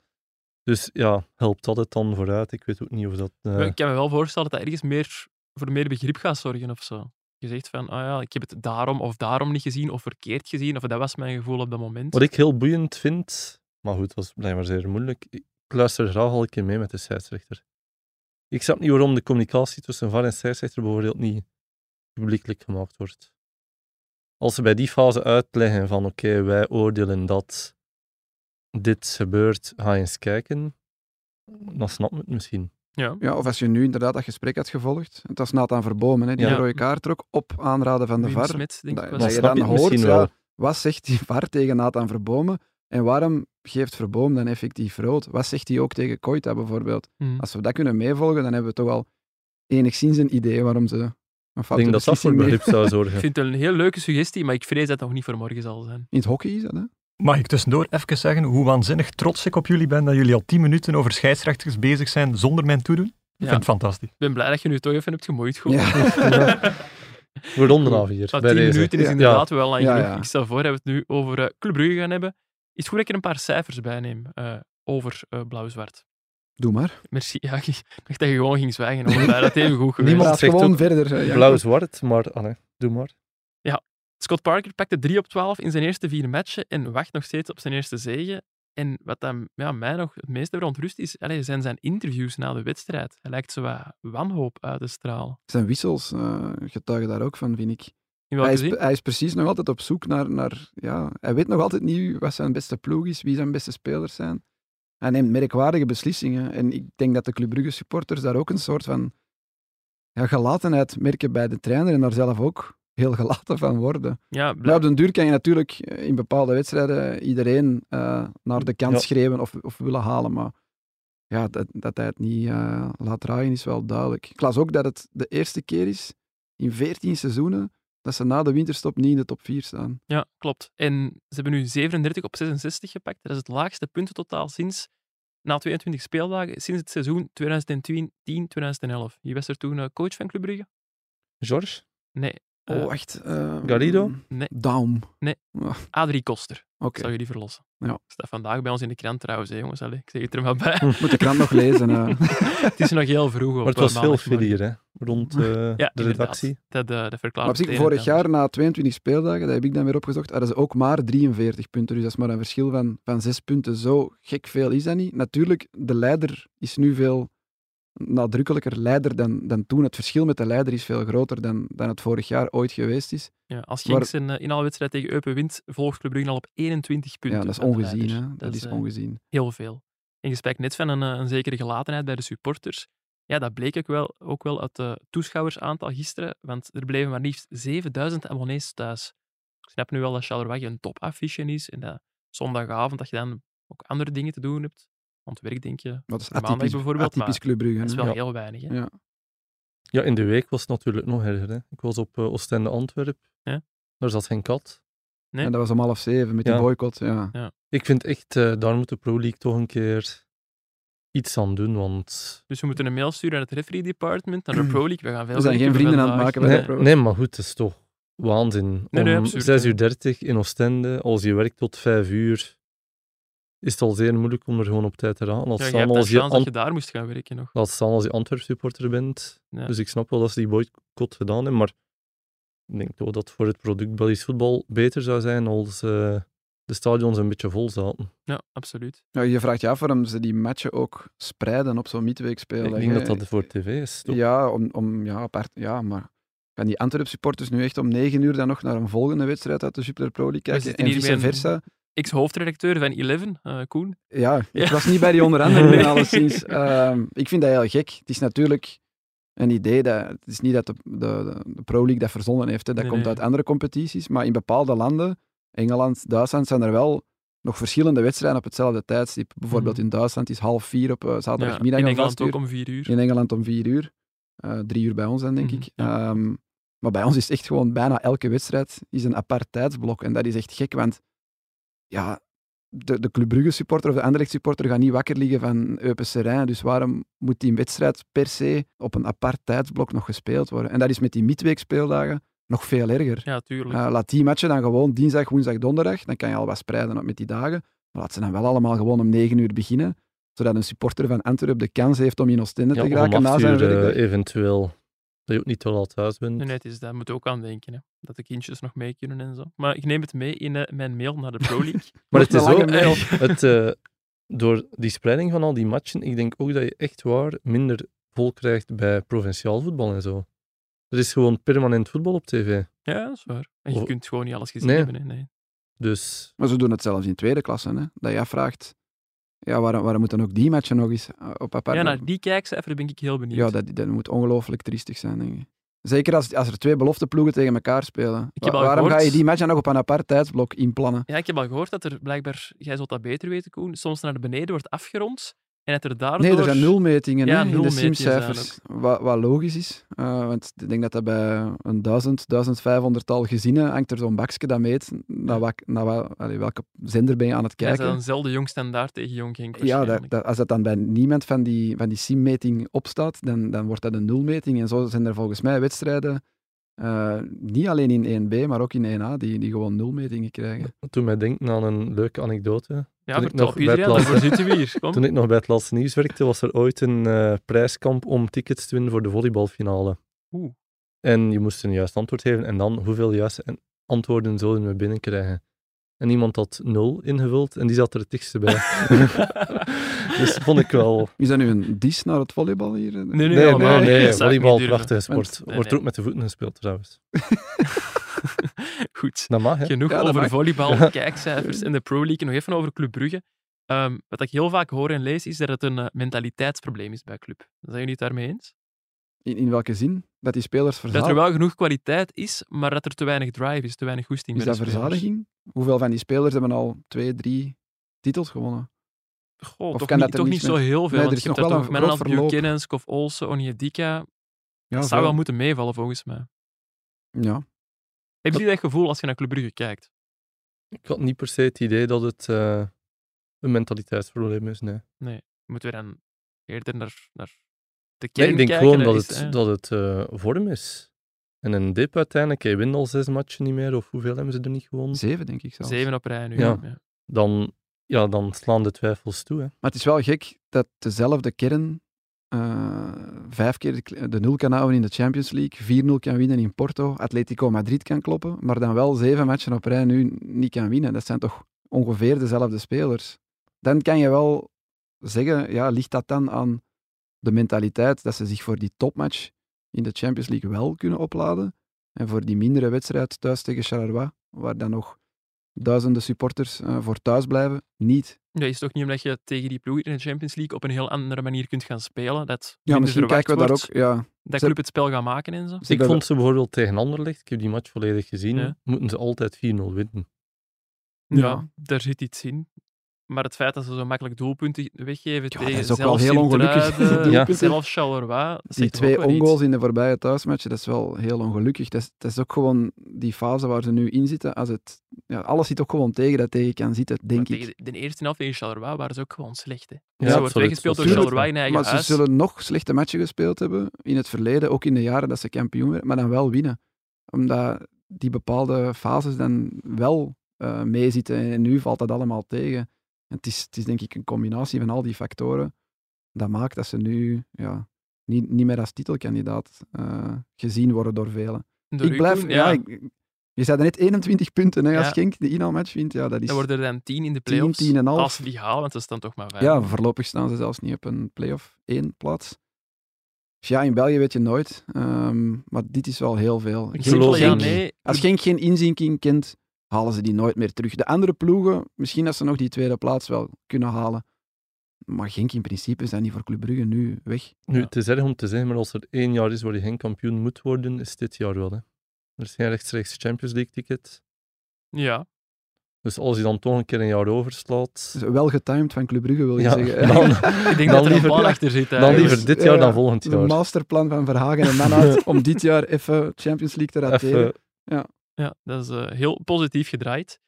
Dus ja, helpt dat het dan vooruit? Ik weet ook niet of dat... eh, Ik kan me wel voorstellen dat dat ergens meer voor meer begrip gaat zorgen of zo. Je zegt van, ah ja, ik heb het daarom of daarom niet gezien of verkeerd gezien, of dat was mijn gevoel op dat moment. Wat ik heel boeiend vind, maar goed, dat is blijkbaar zeer moeilijk. Ik luister graag al een keer mee met de scheidsrechter. Ik snap niet waarom de communicatie tussen VAR en scheidsrechter bijvoorbeeld niet publiekelijk gemaakt wordt. Als ze bij die fase uitleggen van oké, wij oordelen dat dit gebeurt, ga eens kijken. dan snap je het misschien. Ja. Ja, of als je nu inderdaad dat gesprek had gevolgd. Het was Nathan Verbomen, hè, die Ja. de rode kaart trok op aanraden van de VAR. Smit, denk ik. Dat, dat je dan je hoort, ja, wel. wat zegt die VAR tegen Nathan Verbomen en waarom geeft Verbomen dan effectief rood? Wat zegt hij ook tegen Koita bijvoorbeeld? Hmm. Als we dat kunnen meevolgen, dan hebben we toch al enigszins een idee waarom ze een Ik denk dat dat voor begrip zou Ik zorgen. vind het een heel leuke suggestie, maar ik vrees dat het nog niet voor morgen zal zijn. In het hockey is dat, hè? Mag ik tussendoor even zeggen hoe waanzinnig trots ik op jullie ben dat jullie al 10 minuten over scheidsrechters bezig zijn zonder mijn toedoen? Ik Ja. vind het fantastisch. Ik ben blij dat je nu toch even hebt gemoeid. Goed. Ja. We ronden af hier. Bij 10 deze. minuten is Ja. inderdaad wel lang Ja, genoeg. ja. Ik stel voor dat we het nu over eh Club Brugge gaan hebben. Is het goed dat ik er een paar cijfers bij neem eh, over eh, blauw-zwart? Doe maar. Merci. Ja, ik dacht dat je gewoon ging zwijgen. Maar dat even goed geweest. Niemand zegt gewoon verder. Blauw-zwart, maar allee, doe maar. Scott Parker pakte 3 op 12 in zijn eerste vier matchen en wacht nog steeds op zijn eerste zege. En wat dan, ja, mij nog het meeste verontrust is, allee, zijn zijn interviews na de wedstrijd. Hij lijkt zo wat wanhoop uit te stralen. Zijn wissels eh, getuigen daar ook van, vind ik. Hij is, hij is precies nog altijd op zoek naar, naar... Ja, hij weet nog altijd niet wat zijn beste ploeg is, wie zijn beste spelers zijn. Hij neemt merkwaardige beslissingen. En ik denk dat de Club Brugge supporters daar ook een soort van ja, gelatenheid merken bij de trainer en daar zelf ook heel gelaten van worden. Ja, Maar op den duur kan je natuurlijk eh, in bepaalde wedstrijden iedereen eh, naar de kant Ja. schreeuwen of, of willen halen. Maar ja, dat, dat hij het niet eh, laat draaien is wel duidelijk. Ik las ook dat het de eerste keer is in 14 seizoenen dat ze na de winterstop niet in de top 4 staan. ja, klopt. En ze hebben nu 37 op 66 gepakt. Dat is het laagste puntentotaal sinds, na 22 speeldagen, sinds het seizoen 2010-2011. Wie was er toen eh, coach van Club Brugge? George? Nee. Oh, echt? eh, Garrido? Nee. Daum. Nee. Ah, Adrie Koster. Oké, Zou je die verlossen? Ja. Staat vandaag bij ons in de krant trouwens, hè, jongens. Allee, ik zeg het er maar bij. moet de krant nog lezen. het is nog heel vroeg op Maar het eh, was veel filier, hè? Rond eh, Ja, de redactie. Dat, eh, dat verklaart Maar op zich, het een en vorig jaar na 22 speeldagen, dat heb ik dan weer opgezocht, hadden ze ook maar 43 punten. Dus dat is maar een verschil van, van 6 punten. Zo gek veel is dat niet. Natuurlijk, de leider is nu veel nadrukkelijker leider dan, dan toen. Het verschil met de leider is veel groter dan, dan het vorig jaar ooit geweest is. Ja, als Genk zijn uh, inhaalwedstrijd tegen Eupen wint, volgt Club Brugge al op 21 punten. Ja, dat is ongezien. Hè? Dat, is eh, ongezien. heel veel. En je spreekt net van een, eh, een zekere gelatenheid bij de supporters. Ja, dat bleek ook wel, ook wel uit het toeschouwersaantal gisteren, want er bleven maar liefst 7000 abonnees thuis. Ik snap nu wel dat Charleroi een topaffiche is en dat zondagavond dat je dan ook andere dingen te doen hebt. Want werk denk je, Dat is maandag atypisch, bijvoorbeeld, atypisch maar Club Brugge. dat is wel Ja. heel weinig. Hè? Ja. Ja, in de week was het natuurlijk nog erger. Hè? Ik was op uh, Oostende Antwerp. Ja. Daar zat geen kat. Nee? En dat was om half zeven met Ja. die boycott. Ja. Ik vind echt, eh, daar moet de Pro League toch een keer iets aan doen. Want Dus we moeten een mail sturen naar het referee department, naar de Pro League. We gaan veel We zijn geen vrienden aan het maken bij nee, de Pro nee, maar goed, het is toch waanzin. Nee, nee, Om absurd, 6 hè. uur 30 in Oostende, als je werkt tot 5 uur, is het al zeer moeilijk om er gewoon op tijd te gaan. Laat Ja, je hebt als je, dat je daar moest gaan werken nog. laat staan als je Antwerp supporter bent. Ja. Dus ik snap wel dat ze die boycott gedaan hebben, maar ik denk toch dat voor het product Belgisch voetbal beter zou zijn als eh, de stadions een beetje vol zaten. Ja, absoluut. Ja, je vraagt je af waarom ze die matchen ook spreiden op zo'n midweekspeel. ik denk dat dat voor tv is. Toch? Ja, om, om, ja, apart, ja, maar gaan die Antwerp supporters nu echt om negen uur dan nog naar een volgende wedstrijd uit de Super Pro League kijken? En vice versa? Ex-hoofdredacteur van Eleven, eh Koen. Ja, ik Ja. was niet bij die onderhandelingen alleszins. Ehm, ik vind dat heel gek. Het is natuurlijk een idee dat... Het is niet dat de, de, Pro League dat verzonnen heeft. Hè. Dat Nee, komt nee. uit andere competities. Maar in bepaalde landen, Engeland, Duitsland, zijn er wel nog verschillende wedstrijden op hetzelfde tijdstip. Bijvoorbeeld Mhm. in Duitsland is half vier op eh, Ja, zaterdagmiddag in om Engeland ook om vier uur. In Engeland om vier uur. Eh, drie uur bij ons dan, denk Mhm, ik. ja. Ehm, maar bij ons is echt gewoon bijna elke wedstrijd is een apart tijdsblok. En dat is echt gek, want ja, de, de Club Brugge supporter of de Anderlecht supporter gaat niet wakker liggen van Eupen Serijn. Dus waarom moet die wedstrijd per se op een apart tijdsblok nog gespeeld worden? En dat is met die midweekspeeldagen nog veel erger. Ja, tuurlijk. Eh, laat die matchen dan gewoon dinsdag, woensdag, donderdag. Dan kan je al wat spreiden op met die dagen. Maar laat ze dan wel allemaal gewoon om negen uur beginnen. Zodat een supporter van Antwerpen de kans heeft om in Oostende Ja, te geraken na zijn uur eh, eventueel. Dat je ook niet te laat thuis bent. Nee, nee, het is, daar moet je ook aan denken. Hè. Dat de kindjes nog mee kunnen en zo. Maar ik neem het mee in eh, mijn mail naar de Pro League. Maar het is ook, mail. het, eh, door die spreiding van al die matchen, ik denk ook dat je echt waar minder vol krijgt bij provinciaal voetbal en zo. Er is gewoon permanent voetbal op tv. ja, dat is waar. En je Of- kunt gewoon niet alles gezien Nee. hebben. Hè. Nee. Dus Maar ze doen het zelfs in tweede klasse. Hè? Dat je afvraagt, ja, waarom, waarom moeten ook die matchen nog eens eh, op apart? Ja, naar die kijkcijfer ben ik heel benieuwd. Ja, dat, dat moet ongelooflijk triestig zijn, denk ik. Zeker als, als er twee belofteploegen tegen elkaar spelen. Wa- waarom gehoord- ga je die match dan nog op een apart tijdsblok inplannen? Ja, ik heb al gehoord dat er blijkbaar, jij zult dat beter weten, Koen, soms naar beneden wordt afgerond en dat er daardoor... Nee, er zijn nulmetingen Ja, in de simcijfers. Wat, wat logisch is. eh, want ik denk dat dat bij een 1000, 1500 tal gezinnen hangt er zo'n bakje dat meet naar, wat, naar wat, allee, welke zender ben je aan het kijken. bent dan zelden jong standaard tegen jong Genk Ja, dat, dat- als dat dan bij niemand van die, van die simmeting opstaat, dan, dan wordt dat een nulmeting. En zo zijn er volgens mij wedstrijden, eh, niet alleen in 1B, maar ook in 1A, die, die gewoon nulmetingen krijgen. Dat doet mij denken aan een leuke anecdote. Ja, toen ik nog bij het ja, daarvoor laatste- zitten we hier. Kom. Toen ik nog bij het laatste nieuws werkte, was er ooit een eh, prijskamp om tickets te winnen voor de volleybalfinale. Oeh. En je moest een juist antwoord geven en dan hoeveel juiste en- antwoorden zouden we binnenkrijgen. En iemand had nul ingevuld en die zat er het dichtste bij. dus vond ik wel... Is dat nu een dis naar het volleybal hier? Nee, Nee, nee, nee. Volleybal, durven. prachtige sport. Nee, Wordt nee. ook met de voeten gespeeld trouwens. Goed. Dat mag, hè? Genoeg Ja, dat over mag. volleybal, kijkcijfers en de Pro League. Nog even over Club Brugge. Ehm, wat ik heel vaak hoor en lees, is dat het een eh, mentaliteitsprobleem is bij Club. Zijn jullie het daarmee eens? In, in welke zin? Dat die spelers Dat er wel genoeg kwaliteit is, maar dat er te weinig drive is, te weinig goesting Is bij dat verzadiging? Hoeveel van die spelers hebben al twee, drie titels gewonnen? Goh, Of toch kan niet, dat toch niet zo heel veel. Nee, er want is je hebt nog daar wel toch een met een. Buchanan, Skof Olsen, Onyedika. Ja, dat zou wel moeten meevallen, volgens mij. Ja. Hebben jullie dat gevoel als je naar Club Brugge kijkt? Ik had niet per se het idee dat het eh, een mentaliteitsprobleem is, nee. Moeten we dan eerder naar, naar de Nee, kern ik denk kijken? gewoon dat is, het, dat het eh, vorm is. En een dip uiteindelijk, hij wint al zes matchen niet meer, of hoeveel hebben ze er niet gewonnen? Zeven, denk ik zelfs. Zeven op rij nu. Ja. ja. Dan, ja, dan slaan de twijfels toe. Hè. Maar het is wel gek dat dezelfde kern eh, vijf keer de nul kan houden in de Champions League, 4-0 kan winnen in Porto, Atletico Madrid kan kloppen, maar dan wel zeven matchen op rij nu niet kan winnen. Dat zijn toch ongeveer dezelfde spelers. Dan kan je wel zeggen, ja, ligt dat dan aan de mentaliteit dat ze zich voor die topmatch in de Champions League wel kunnen opladen en voor die mindere wedstrijd thuis tegen Charleroi, waar dan nog duizenden supporters eh, voor thuis blijven, niet. Ja, is toch niet omdat je tegen die ploeg in de Champions League op een heel andere manier kunt gaan spelen? Dat Ja, misschien kijken we daar ook... Ja, Dat club het spel gaat maken en zo? Ik vond ze bijvoorbeeld tegen Anderlecht, ik heb die match volledig gezien, Ja. moeten ze altijd 4-0 winnen. Ja, Ja. daar zit iets in. Maar het feit dat ze zo makkelijk doelpunten weggeven Ja, tegen dat is ook wel zelfs heel ongelukkig. Ja. zelfs Charleroi. dat Die twee ongoals in de voorbije thuismatchen, dat is wel heel ongelukkig. Dat is, dat is ook gewoon die fase waar ze nu in zitten. Als het, ja, alles zit ook gewoon tegen dat tegen kan zitten, Maar denk tegen ik. de, de eerste helft tegen Charleroi waren ze ook gewoon slecht. Hè. Ja, ze wordt absoluut. weggespeeld door. Charleroi in eigen Maar ze zullen nog slechte matchen gespeeld hebben in het verleden, ook in de jaren dat ze kampioen werden, maar dan wel winnen. Omdat die bepaalde fases dan wel eh, meezitten en nu valt dat allemaal tegen. Het, is, het is denk ik een combinatie van al die factoren dat maakt dat ze nu ja, niet, niet meer als titelkandidaat eh, gezien worden door velen. Door ik blijf, ja, ik, je zei net 21 punten hè, als Ja. Genk de inhaalmatch wint. Ja, dat is, Dan worden er dan tien in de 10, play-offs. 10 en half. Als ze die halen, want ze staan toch maar vijf. ja, voorlopig staan ze zelfs niet op een play-off één plaats. Ja, in België weet je nooit. ehm, maar dit is wel heel veel. Ik geloof nee. Als Genk geen inzinking kent, halen ze die nooit meer terug. De andere ploegen, misschien dat ze nog die tweede plaats wel kunnen halen. Maar Genk in principe dat niet voor Club Brugge nu weg. Nu, Ja. het is erg om te zeggen, maar als er één jaar is waar je geen kampioen moet worden, is dit jaar wel. Hè. Er is geen rechtstreeks Champions League ticket. Ja, Dus als je dan toch een keer een jaar overslaat, Dus wel getimed van Club Brugge, wil je Ja, zeggen. dan- ik denk Dan dat er liever- een achter zit. dan eigenlijk. liever dit Ja, jaar dan volgend Een jaar. masterplan van Verhagen en Manhout om dit jaar even Champions League te rateren. Even, Ja, dat is eh, heel positief gedraaid.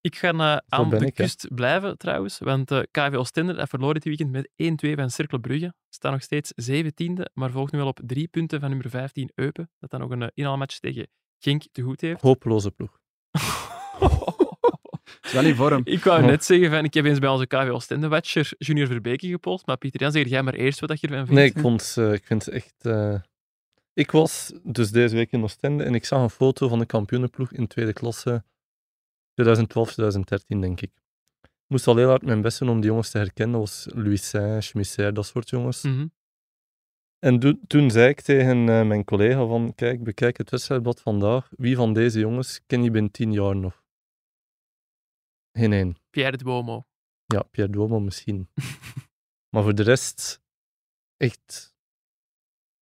Ik ga eh, aan de ik, hè. kust blijven trouwens, want eh KV Oostende verloor dit weekend met 1-2 van Cercle Brugge. Staan nog steeds 17e, maar volgt nu wel op drie punten van nummer 15 Eupen, dat dan nog een inhaalmatch tegen Genk te goed heeft. hopeloze ploeg. is wel in vorm. Ik wou Oh. net zeggen, van, ik heb eens bij onze KV Oostende-watcher Junior Verbeke gepost, maar Pieter Jan, zeg jij maar eerst wat je ervan vindt. Nee, ik, vond, eh, ik vind het echt... Ik was dus deze week in Oostende en ik zag een foto van de kampioenenploeg in tweede klasse 2012, 2013, denk ik. Ik moest al heel hard mijn best doen om die jongens te herkennen. Dat was Louis Saint, dat soort jongens. Mhm. En do- toen zei ik tegen eh, mijn collega van, kijk, bekijk het wedstrijdblad vandaag. Wie van deze jongens ken je binnen tien jaar nog? Geen één. Pierre de Bomo. Ja, Pierre Duomo misschien. maar voor de rest, echt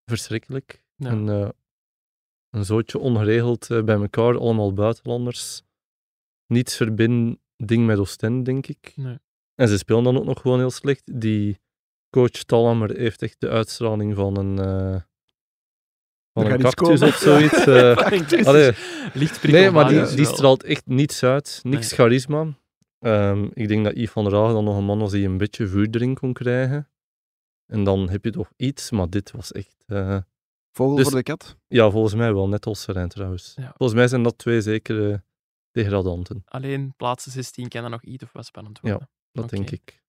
verschrikkelijk. Ja. Eh, een zootje ongeregeld eh, bij elkaar, allemaal buitenlanders. Niets verbinding met Oostende, denk ik. Nee. En ze spelen dan ook nog gewoon heel slecht. Die coach Talhammer heeft echt de uitstraling van een, eh van Er een cactus of zoiets. eh. Licht Nee, maar die, die straalt echt niets uit. Niks Nee. charisma. Ehm, ik denk dat Yves van der Hagen dan nog een man was die een beetje vuur erin kon krijgen. En dan heb je toch iets, maar dit was echt... eh, Vogel Dus- voor de kat. ja, volgens mij wel, net als Serijn trouwens. Ja. Volgens mij zijn dat twee zekere degradanten. Alleen plaatsen 16 kan dat nog iets of wat spannend worden. Dat Oké. denk ik.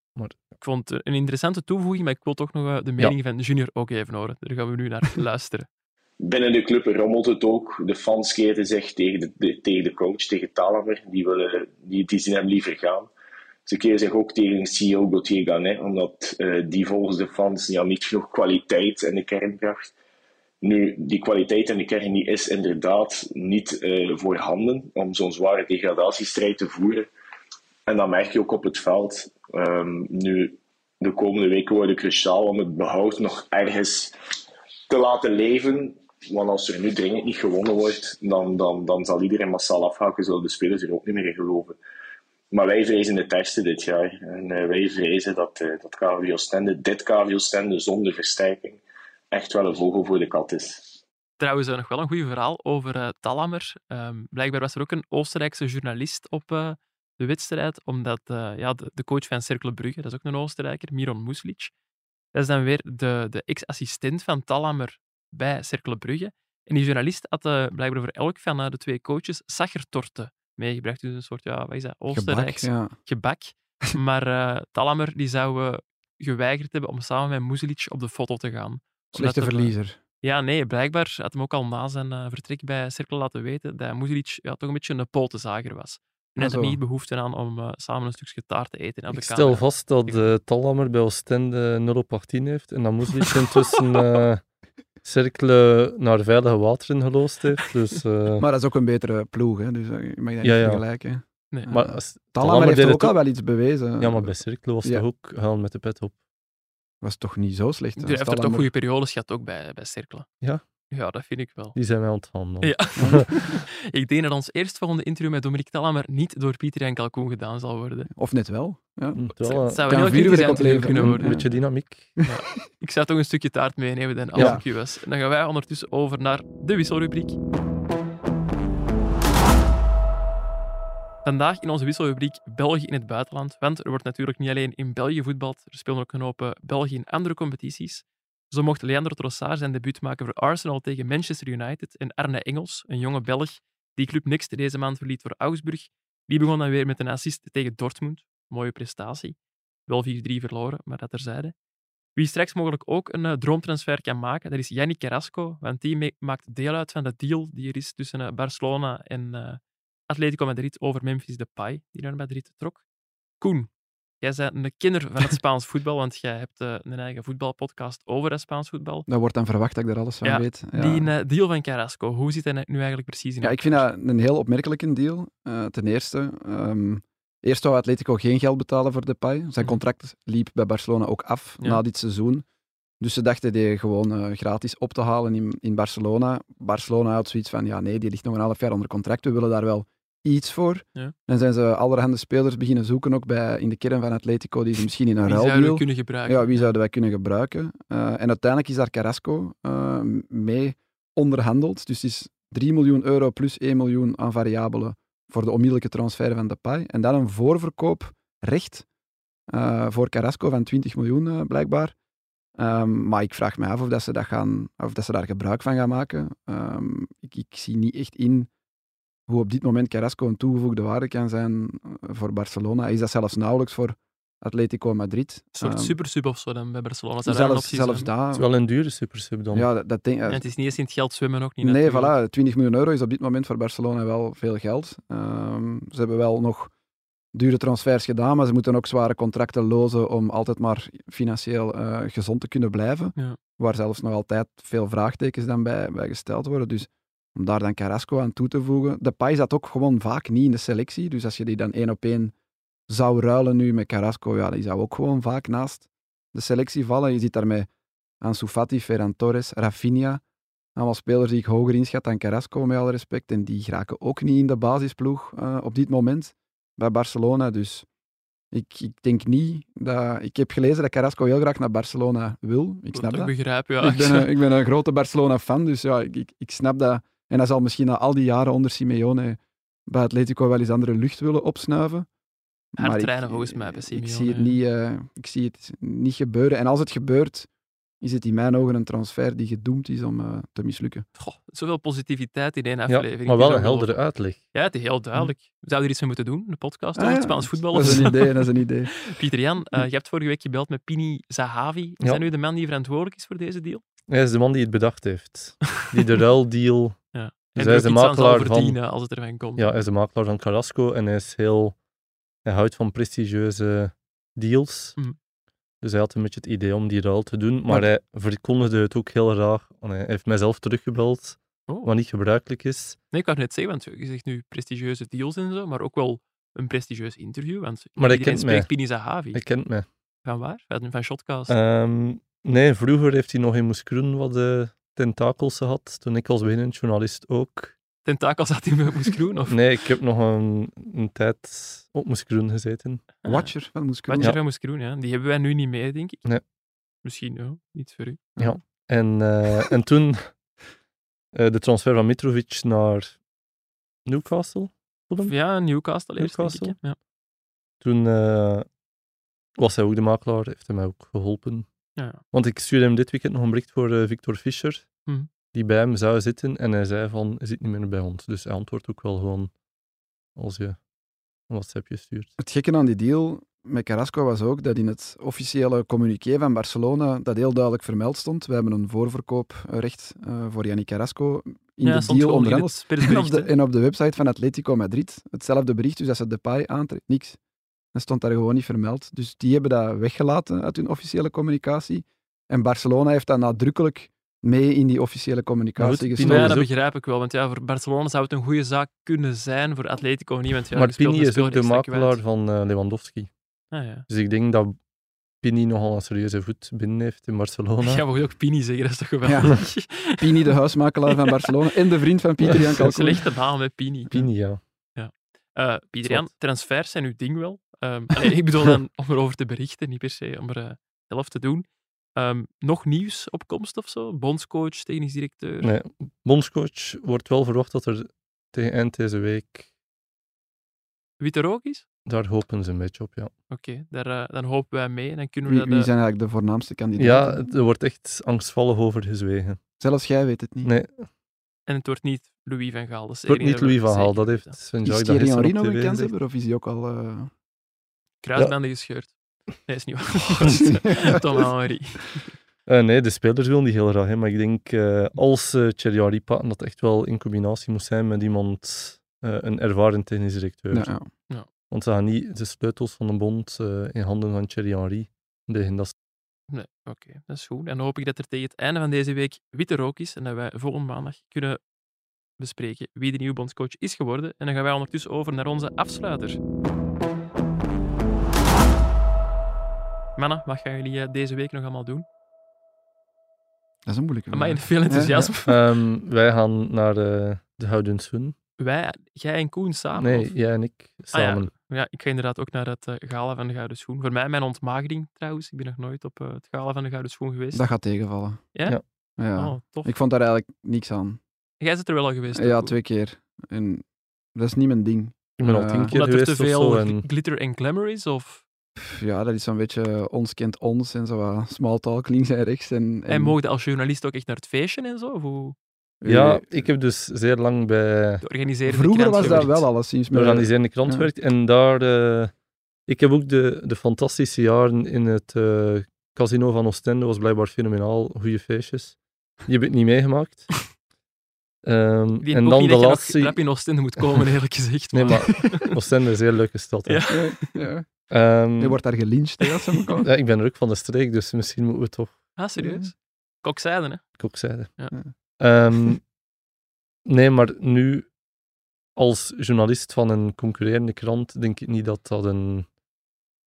Ik vond het een interessante toevoeging, maar ik wil toch nog eh, de mening van Junior ook even horen. Daar gaan we nu naar luisteren. Binnen de club rommelt het ook. De fans keren zich tegen de, de- tegen de coach, tegen Talamer. Die, willen, die, die zien hem liever gaan. Ze keren zich ook tegen CEO Gauthier Ganet, omdat eh, die volgens de fans ja, niet genoeg kwaliteit in de kern bracht. Nu, die kwaliteit in de kern die is inderdaad niet eh, voorhanden om zo'n zware degradatiestrijd te voeren. En dat merk je ook op het veld. Ehm, nu, de komende weken worden cruciaal om het behoud nog ergens te laten leven. Want als er nu dringend niet gewonnen wordt, dan, dan, dan zal iedereen massaal afhaken, zullen de spelers er ook niet meer in geloven. Maar wij vrezen het ergste dit jaar. En eh, wij vrezen dat, eh dat KV Oostende, dit KV Oostende zonder versterking, echt wel een vogel voor de kat is. Trouwens, eh, nog wel een goed verhaal over eh Talhammer. Ehm, blijkbaar was er ook een Oostenrijkse journalist op eh, de wedstrijd, omdat eh, ja, de, de coach van Cercle Brugge, dat is ook een Oostenrijker, Miron Muslic, dat is dan weer de, de ex-assistent van Talhammer bij Cercle Brugge. En die journalist had eh, blijkbaar voor elk van de twee coaches sachertorten meegebracht. Dus een soort, ja, wat is dat, Gebak, Oostenrijks ja. gebak. Maar eh Talhammer die zou geweigerd hebben om samen met Muslic op de foto te gaan. Slechte er, eh, verliezer. Ja, nee, blijkbaar had hem ook al na zijn eh, vertrek bij Cirkel laten weten dat Musilic ja, toch een beetje een potenzager was. En Ah, had er niet behoefte aan om eh, samen een stukje taart te eten. aan Ik de stel vast dat uh, Talhammer bij Oostende 0 op 18 heeft en dat Muslic intussen eh cirkelen naar veilige wateren geloosd heeft. Dus, eh, Maar dat is ook een betere ploeg, hè? dus je mag dat Ja, niet ja. vergelijken. Nee. maar Talhammer heeft ook al wel iets bewezen. Ja, maar bij Cirkelen was Ja. toch ook gaan met de pet op. was toch niet zo slecht. Hè, heeft er toch goede periodes gehad ook bij, bij Cercle. Ja? Ja, dat vind ik wel. Die zijn mij ontgaan dan. Ja. ik denk dat ons eerstvolgende interview met Dominique Talhammer niet door Pieter Jan Kalkoen gedaan zal worden. Of net wel. Ja. Het zou- eh, het zou kan een heel interview kunnen een worden. beetje dynamiek. Ik zou toch een stukje taart meenemen dan, als Ja. ik u was. En dan gaan wij ondertussen over naar de wisselrubriek. Vandaag in onze wisselrubriek België in het buitenland. Want er wordt natuurlijk niet alleen in België voetbald, er spelen ook een hoop eh, België in andere competities. Zo mocht Leandro Trossard zijn debuut maken voor Arsenal tegen Manchester United. En Arne Engels, een jonge Belg, die club niks deze maand verliet voor Augsburg, die begon dan weer met een assist tegen Dortmund. Mooie prestatie. Wel 4-3 verloren, maar dat terzijde. Wie straks mogelijk ook een eh, droomtransfer kan maken, dat is Yannick Carrasco, want die maakt deel uit van de deal die er is tussen eh, Barcelona en Atletico Madrid over Memphis Depay, die naar Madrid trok. Koen, jij bent een kenner van het Spaans voetbal, want jij hebt eh, een eigen voetbalpodcast over het Spaans voetbal. Dat wordt dan verwacht dat ik daar alles van Ja, weet. Ja. Die eh, deal van Carrasco, hoe zit hij nu eigenlijk precies in Ja, ik vind dat een heel opmerkelijke deal. Eh, ten eerste, ehm, eerst wou Atletico geen geld betalen voor Depay. Zijn Mhm. contract liep bij Barcelona ook af Ja. na dit seizoen. Dus ze dachten die gewoon gratis op te halen in, in Barcelona. Barcelona had zoiets van, ja nee, die ligt nog een half jaar onder contract. We willen daar wel iets voor. Ja. Dan zijn ze allerhande spelers beginnen zoeken, ook bij, in de kern van Atletico, die ze misschien in een Wie zouden we kunnen gebruiken? Ja, wie zouden wij kunnen gebruiken? Eh, en uiteindelijk is daar Carrasco eh, mee onderhandeld. Dus het is 3 miljoen euro plus 1 miljoen aan variabelen voor de onmiddellijke transfer van Depay. En dan een voorverkooprecht eh, voor Carrasco van 20 miljoen blijkbaar. Ehm, maar ik vraag me af of, dat ze, dat gaan, of dat ze daar gebruik van gaan maken. Ehm, ik, ik zie niet echt in hoe op dit moment Carrasco een toegevoegde waarde kan zijn eh, voor Barcelona. Is dat zelfs nauwelijks voor Atletico Madrid. Een soort Ehm, supersub of zo dan bij Barcelona. Een zelfs, zijn? Het is daar. wel een dure supersub dan. Ja, dat, dat denk, Ja, het is niet eens in het geld zwemmen ook niet. nee, natuurlijk. voilà. 20 miljoen euro is op dit moment voor Barcelona wel veel geld. Ehm, ze hebben wel nog dure transfers gedaan, maar ze moeten ook zware contracten lozen om altijd maar financieel eh, gezond te kunnen blijven. Ja. Waar zelfs nog altijd veel vraagtekens dan bij, bij gesteld worden. Dus om daar dan Carrasco aan toe te voegen. De Pai zat ook gewoon vaak niet in de selectie. Dus als je die dan één op één zou ruilen nu met Carrasco, ja, die zou ook gewoon vaak naast de selectie vallen. Je ziet daarmee Ansu Fati, Ferran Torres, Rafinha. Allemaal spelers die ik hoger inschat dan Carrasco, met alle respect. En die geraken ook niet in de basisploeg eh, op dit moment bij Barcelona. Dus ik, ik denk niet dat... Ik heb gelezen dat Carrasco heel graag naar Barcelona wil. Ik snap ik dat. begrijp, ja. Ik ben, een, ik ben een grote Barcelona-fan, dus ja, ik, ik, ik snap dat. En hij zal misschien na al die jaren onder Simeone bij Atletico wel eens andere lucht willen opsnuiven. Hard Maar ik- trainen volgens mij bij Ik Simeone. zie, het niet, eh, ik zie het niet gebeuren. En als het gebeurt, is het in mijn ogen een transfer die gedoemd is om eh, te mislukken. Goh, zoveel positiviteit in één Ja, aflevering. maar Het is wel een heldere uitleg. Ja, het is heel duidelijk. We zouden er iets mee moeten doen, een podcast Ah, over ja. het Spaans voetbal. Dat is een idee, dat is een idee. Pieter Jan, eh, je hebt vorige week gebeld met Pini Zahavi. Is Ja. hij nu de man die verantwoordelijk is voor deze deal? Hij is de man die het bedacht heeft. Die de ruildeal... Dus en hij is de makelaar van... als het ervan komt. Ja, hij is de makelaar van Carrasco en hij is heel... Hij houdt van prestigieuze deals. Mhm. Dus hij had een beetje het idee om die ruil te doen, maar, hij verkondigde het ook heel raar. Want hij heeft mijzelf teruggebeld, Oh. wat niet gebruikelijk is. Nee, ik wou net zeggen, want je zegt nu prestigieuze deals en zo, maar ook wel een prestigieus interview. Want Maar hij kent spreekt Pini Zahavi. Hij kent mij. Van waar? Van, van Shotcast. Ehm, nee, vroeger heeft hij nog in Moeskroen wat de tentakels gehad. Toen ik als beginnend journalist ook. Tentakels had hij met Moeskroen? Of Nee, ik heb nog een, een tijd op Moeskroen gezeten. Ah, Watcher van Moeskroen. Watcher Ja. van Moeskroen, ja. Die hebben wij nu niet mee, denk ik. Nee. Misschien, ja. Iets voor u. En, eh, en toen eh, de transfer van Mitrovic naar Newcastle. Fulham. Ja, Newcastle eerst, denk ik, Newcastle? Ja. Toen eh, was hij ook de makelaar, heeft hij mij ook geholpen. Ja. Want ik stuurde hem dit weekend nog een bericht voor eh, Victor Fischer, Mhm. die bij hem zou zitten. En hij zei van, hij zit niet meer bij ons. Dus hij antwoordt ook wel gewoon als je een WhatsAppje stuurt. Het gekke aan die deal met Carrasco was ook dat in het officiële communiqué van Barcelona dat heel duidelijk vermeld stond. We hebben een voorverkooprecht eh voor Yannick Carrasco in ja, de deal onderhandeld. En en op de website van Atletico Madrid, hetzelfde bericht, dus dat ze Depay aantrekt, niks. Dat stond daar gewoon niet vermeld. Dus die hebben dat weggelaten uit hun officiële communicatie. En Barcelona heeft dat nadrukkelijk mee in die officiële communicatie Maar goed, Maar gestoken. ja, dat begrijp ik wel. Want ja, voor Barcelona zou het een goede zaak kunnen zijn. Voor Atletico niet. Want ja, maar Pini een is ook de makelaar van eh, Lewandowski. Ah, ja. Dus ik denk dat Pini nogal een serieuze voet binnen heeft in Barcelona. Ja, we ook Pini zeggen, dat is toch geweldig? Pini, de huismakelaar van Barcelona en de vriend van Pieter Jan Een Kalkoen. slechte naam, hè, Pini. Pini, ja. Eh Pieter Jan, Zwart. transfers zijn uw ding wel. Ehm, allee, ik bedoel dan om erover te berichten, niet per se om er eh, zelf te doen. Ehm, nog nieuws op komst of zo? Bondscoach, technisch directeur? Nee, bondscoach wordt wel verwacht dat er tegen eind deze week, Wie er ook is? daar hopen ze een beetje op, ja. Oké, daar, eh, dan hopen wij mee. En dan kunnen we Wie, dat... wie eh, zijn eigenlijk de voornaamste kandidaten? Ja, er wordt echt angstvallig over gezwegen. Zelfs jij weet het niet. Nee, En het wordt niet Louis van Gaal. Dat is het wordt niet Louis van Gaal, dat heeft Is Thierry Henry nog een kans hebben, of is hij ook al... eh, Kruisbanden gescheurd. Nee, is niet waar. Tom Henry. Eh, nee, de spelers willen die heel graag, hè, maar ik denk eh, als uh, Thierry Henry pakken, dat echt wel in combinatie moet zijn met iemand, eh, een ervaren technisch directeur. ja, ja. Want ze gaan niet de sleutels van de bond eh, in handen van Thierry Henry leggen. Dat is Nee, oké, dat is goed. En dan hoop ik dat er tegen het einde van deze week witte rook is en dat wij volgende maandag kunnen bespreken wie de nieuwe bondscoach is geworden. En dan gaan wij ondertussen over naar onze afsluiter. Mannen, wat gaan jullie eh, deze week nog allemaal doen? Dat is een moeilijke vraag. veel enthousiasme. Ehm, wij gaan naar eh, de Houdenshoen. Wij, jij en Koen samen? Nee, of? jij en ik Ah, ja. samen. Ja, ik ga inderdaad ook naar het eh, gala van de Gouden Schoen. Voor mij mijn ontmaagding trouwens. Ik ben nog nooit op het gala van de Gouden Schoen geweest. Dat gaat tegenvallen. Ja? Ja. Ja. Oh, tof. Ik vond daar eigenlijk niks aan. Jij zit er wel al geweest. Ja, twee keer. En dat is niet mijn ding. Ik ben al tien keer Omdat er geweest te of veel En glitter en glamour is? Of... Ja, dat is zo'n beetje ons kent ons en zo wat small talk links en rechts. En, En mogen als journalist ook echt naar het feestje en zo? Of hoe ja, Eh, ik heb dus zeer lang bij de organiserende Vroeger was dat wel alleszins. de maar- organiserende krant ja. gewerkt. En daar... eh, ik heb ook de, de fantastische jaren in het eh, casino van Oostende. was blijkbaar fenomenaal. Goede feestjes. Die heb ik niet meegemaakt. Ehm, Die en ook dan niet de dat je nog laatste... rap in Oostende moet komen, eerlijk gezegd. Nee, maar... maar Oostende is een zeer leuke stad. Ja, ja. Ehm, Je wordt daar gelyncht hè, als ze me komen. ja, ik ben er ook van de streek, dus misschien moeten we toch Ah, serieus? Kokzijde, hè? kokzijde. Ja. Ehm, nee, maar nu als journalist van een concurrerende krant denk ik niet dat dat een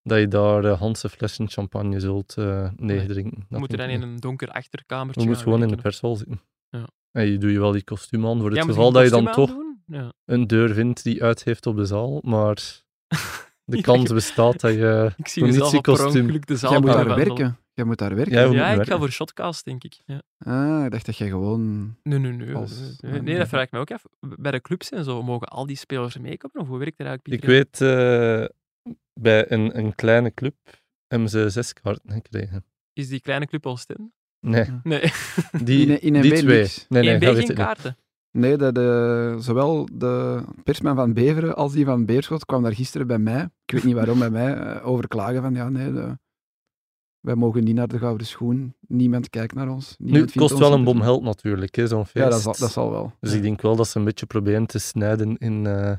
dat je daar uh, Hanse flessen champagne zult uh, neerdrinken. We moeten dan in een donker achterkamertje Je moet gewoon in de pershal zitten. Ja. En je doe je wel die kostuum aan voor het Ja, geval je dat je dan toch een deur vindt die uit heeft op de zaal. Maar de kans bestaat dat je Ik zie mezelf kostuum... de zaal Jij moet daar werken. Jij moet daar werken. Ja, ik ga voor shotcast, denk ik. Ja. Ah, ik dacht dat jij gewoon... Nee, nee, nee. Als- nee, nee, dat vraag ik me ook af. Bij de clubs en zo, mogen al die spelers meekomen? Of hoe werkt dat eigenlijk, Ik weet, eh, bij een, een kleine club hebben ze zes kaarten gekregen. Is die kleine club al stem? Nee, Nee. die, In- in die twee. Nee, nee, weet geen kaarten. Nee, de, de, zowel de persman van Beveren als die van Beerschot kwam daar gisteren bij mij, ik weet niet waarom bij mij, eh, over klagen van ja, nee, de, wij mogen niet naar de Gouden Schoen. Niemand kijkt naar ons. Nu, het kost wel een bom geld natuurlijk, zo'n feest. Ja, dat zal, dat zal wel. Dus ik denk wel dat ze een beetje proberen te snijden in eh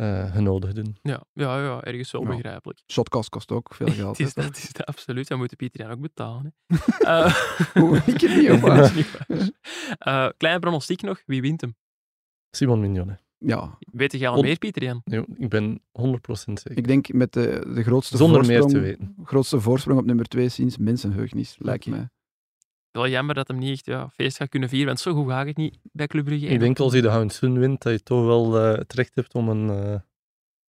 eh, genodigden. Ja, ja, ja, ergens wel Ja. begrijpelijk. Shotcast kost ook veel geld. Het is dat, het is dat, absoluut. Dan moet de Pieter ook betalen. Hè. Eh, Hoe, ik het niet, waar. Eh, kleine pronostiek nog, wie wint hem? Simon Mignon, hè. Ja, Weet jij al On- meer, Pieter Jan? Nee, ik ben 100% zeker. ik denk met de, de grootste, Zonder meer voorsprong, te weten. grootste voorsprong op nummer 2 sinds mensenheugnis, lijkt Oké. mij. Wel jammer dat hem niet echt ja, feest gaat kunnen vieren, want zo goed gaat het niet bij Club Brugge. Ik denk als je de Houndsун wint, dat je toch wel eh, het recht hebt om een, eh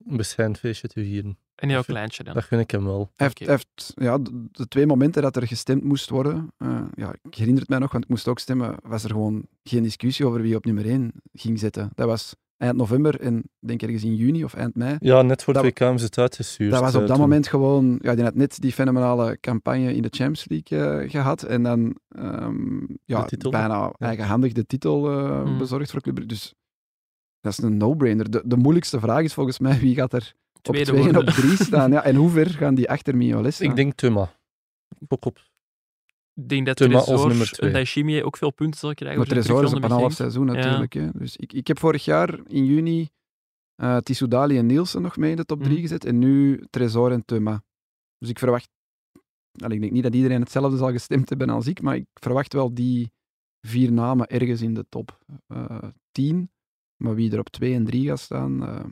een beschijnd feestje te vieren. Een heel vind- kleintje dan. Dat gun ik hem wel. Hij heeft, hij heeft ja, de, de twee momenten dat er gestemd moest worden, eh, ja, ik herinner het mij nog, want ik moest ook stemmen, was er gewoon geen discussie over wie op nummer 1 ging zetten. Dat was eind november en denk ergens in juni of eind mei. Ja, net voor Dat- het WK hebben ze het uitgestuurd. Dat was op eh, dat toen. moment gewoon, ja, die had net die fenomenale campagne in de Champions League eh, gehad en dan ehm, ja, De titel. bijna eigenhandig de titel eh, Mm. bezorgd voor Club Brugge. Dus dat is een no-brainer. De, de moeilijkste vraag is volgens mij wie gaat er op Tweede twee en op worden. drie staan. Ja, en hoe ver gaan die achter staan? Ik denk Tuma. Fok op. Ik denk dat Thuma als Tresor nummer en ook veel punten zal krijgen. Maar Tresor is op een half seizoen natuurlijk. Hè. Dus ik, ik heb vorig jaar in juni eh Tissoudali en Nielsen nog mee in de top 3 Mhm. gezet. En nu Tresor en Thuma. Dus ik verwacht... Nou, ik denk niet dat iedereen hetzelfde zal gestemd hebben als ik, maar ik verwacht wel die vier namen ergens in de top eh 10. Maar wie er op 2 en 3 gaat staan... eh,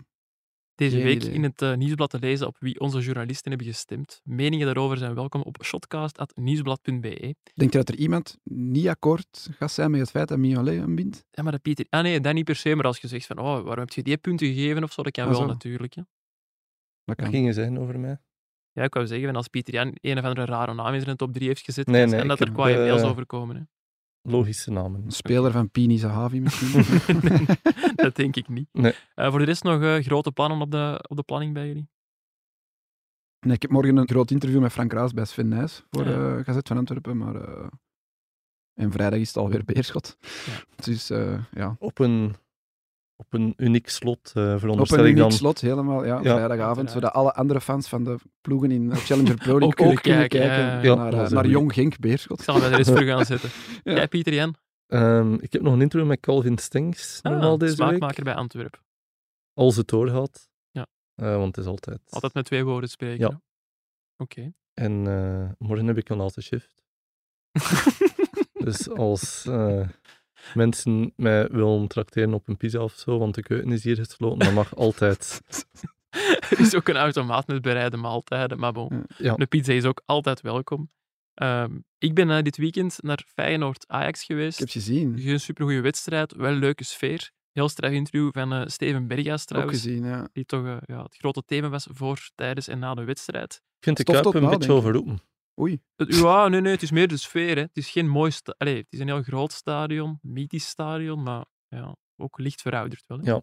Deze Geen week idee. in het eh, nieuwsblad te lezen op wie onze journalisten hebben gestemd. Meningen daarover zijn welkom op shotcast.nieuwsblad.be. denk je dat er iemand niet akkoord gaat zijn met het feit dat Miolet hem wint? Ja, maar dat Pieter... Ah nee, dat niet per se, maar als je zegt van, oh, waarom heb je die punten gegeven of zo, dat kan Ah, wel zo. natuurlijk. Hè. Dat Wat kan. ging je zeggen over mij? Ja, ik wou zeggen, van als Pieter Jan een of andere rare naam in zijn top 3 heeft gezet, Nee, kan nee, zijn dat er heb, kwaaie mails eh, overkomen. Hè. Logische namen. Een speler van Pini Zahavi misschien? dat denk ik niet. Nee. Eh, voor de rest nog eh, grote plannen op de, op de planning bij jullie? Nee, ik heb morgen een groot interview met Frank Raas bij Sven Nijs voor Ja. eh Gazet van Antwerpen, maar... eh, en vrijdag is het alweer Beerschot. Ja. Dus eh, ja, Op een, op een uniek slot, eh op een uniek dan. slot helemaal, ja, Ja. vrijdagavond, zodat alle andere fans van de ploegen in eh, Challenger Pro League Ook ook kunnen kijken, kijken, ja. Ja, naar, een naar. Jong Genk Beerschot. Ik zal de rest voor gaan zetten. Ja. Jij, Pieter Jan? Ehm, ik heb nog een interview met Calvin Stengs, normaal Ah, deze week. smaakmaker bij Antwerpen. Als het doorgaat. Ja. Eh, want het is altijd... Altijd met twee woorden spreken. Ja. Oké. En eh, morgen heb ik een laatste shift. Dus als eh, mensen mij willen trakteren op een pizza of zo, want de keuken is hier gesloten, dan mag altijd. er is ook een automaat met bereide maaltijden, maar bon. Ja. De pizza is ook altijd welkom. Ehm, ik ben eh, dit weekend naar Feyenoord-Ajax Ik geweest. heb gezien. Geen supergoeie wedstrijd, wel leuke sfeer. Heel straf interview van eh, Steven Berghuis Ook trouwens. gezien, ja. Die toch eh, ja, het grote thema was voor, tijdens en na de wedstrijd. Ik vind de Kuip een beetje overroepen. Oei. Het, ja, nee, nee, het is meer de sfeer. Hè. Het is geen mooi sta- Allee, het is een heel groot stadion, mythisch stadion, maar ja, ook licht verouderd wel. Hè. Ja.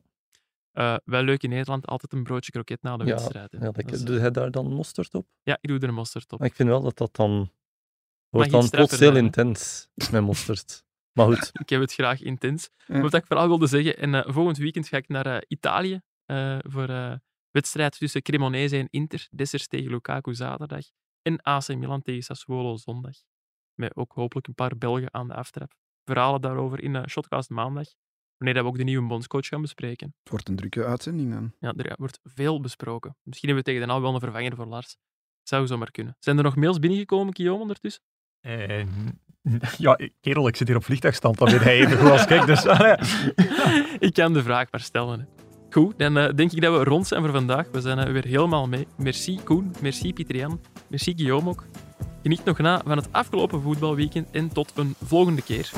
Eh, wel leuk in Nederland, altijd een broodje kroket na de Ja, wedstrijd. Hè. Ja, Dat eh, Doe hij daar dan mosterd op? ja, ik doe er een mosterd op. Maar ik vind wel dat dat dan. wordt dan plots heel intens met mosterd. Maar goed, Ik heb het graag intens. Ja. Maar wat ik vooral wilde zeggen, en eh, volgend weekend ga ik naar eh, Italië eh, voor eh wedstrijd tussen Cremonese en Inter. Dessers tegen Lukaku zaterdag en AC Milan tegen Sassuolo zondag. Met ook hopelijk een paar Belgen aan de aftrap. Verhalen daarover in eh, Shotcast maandag, wanneer we ook de nieuwe bondscoach gaan bespreken. Het wordt een drukke uitzending dan. Ja, er wordt veel besproken. Misschien hebben we tegen de nou wel een vervanger voor Lars. Zou zo maar kunnen. Zijn er nog mails binnengekomen, Guillaume, ondertussen? Eh, ja, kerel, ik zit hier op vliegtuigstand, dan weet hij even goed als kijk. Dus, ik kan de vraag maar stellen. Goed, dan eh, denk ik dat we rond zijn voor vandaag. We zijn weer helemaal mee. Merci Koen, merci Pietrian. Merci Guillaume ook. Geniet nog na van het afgelopen voetbalweekend en tot een volgende keer.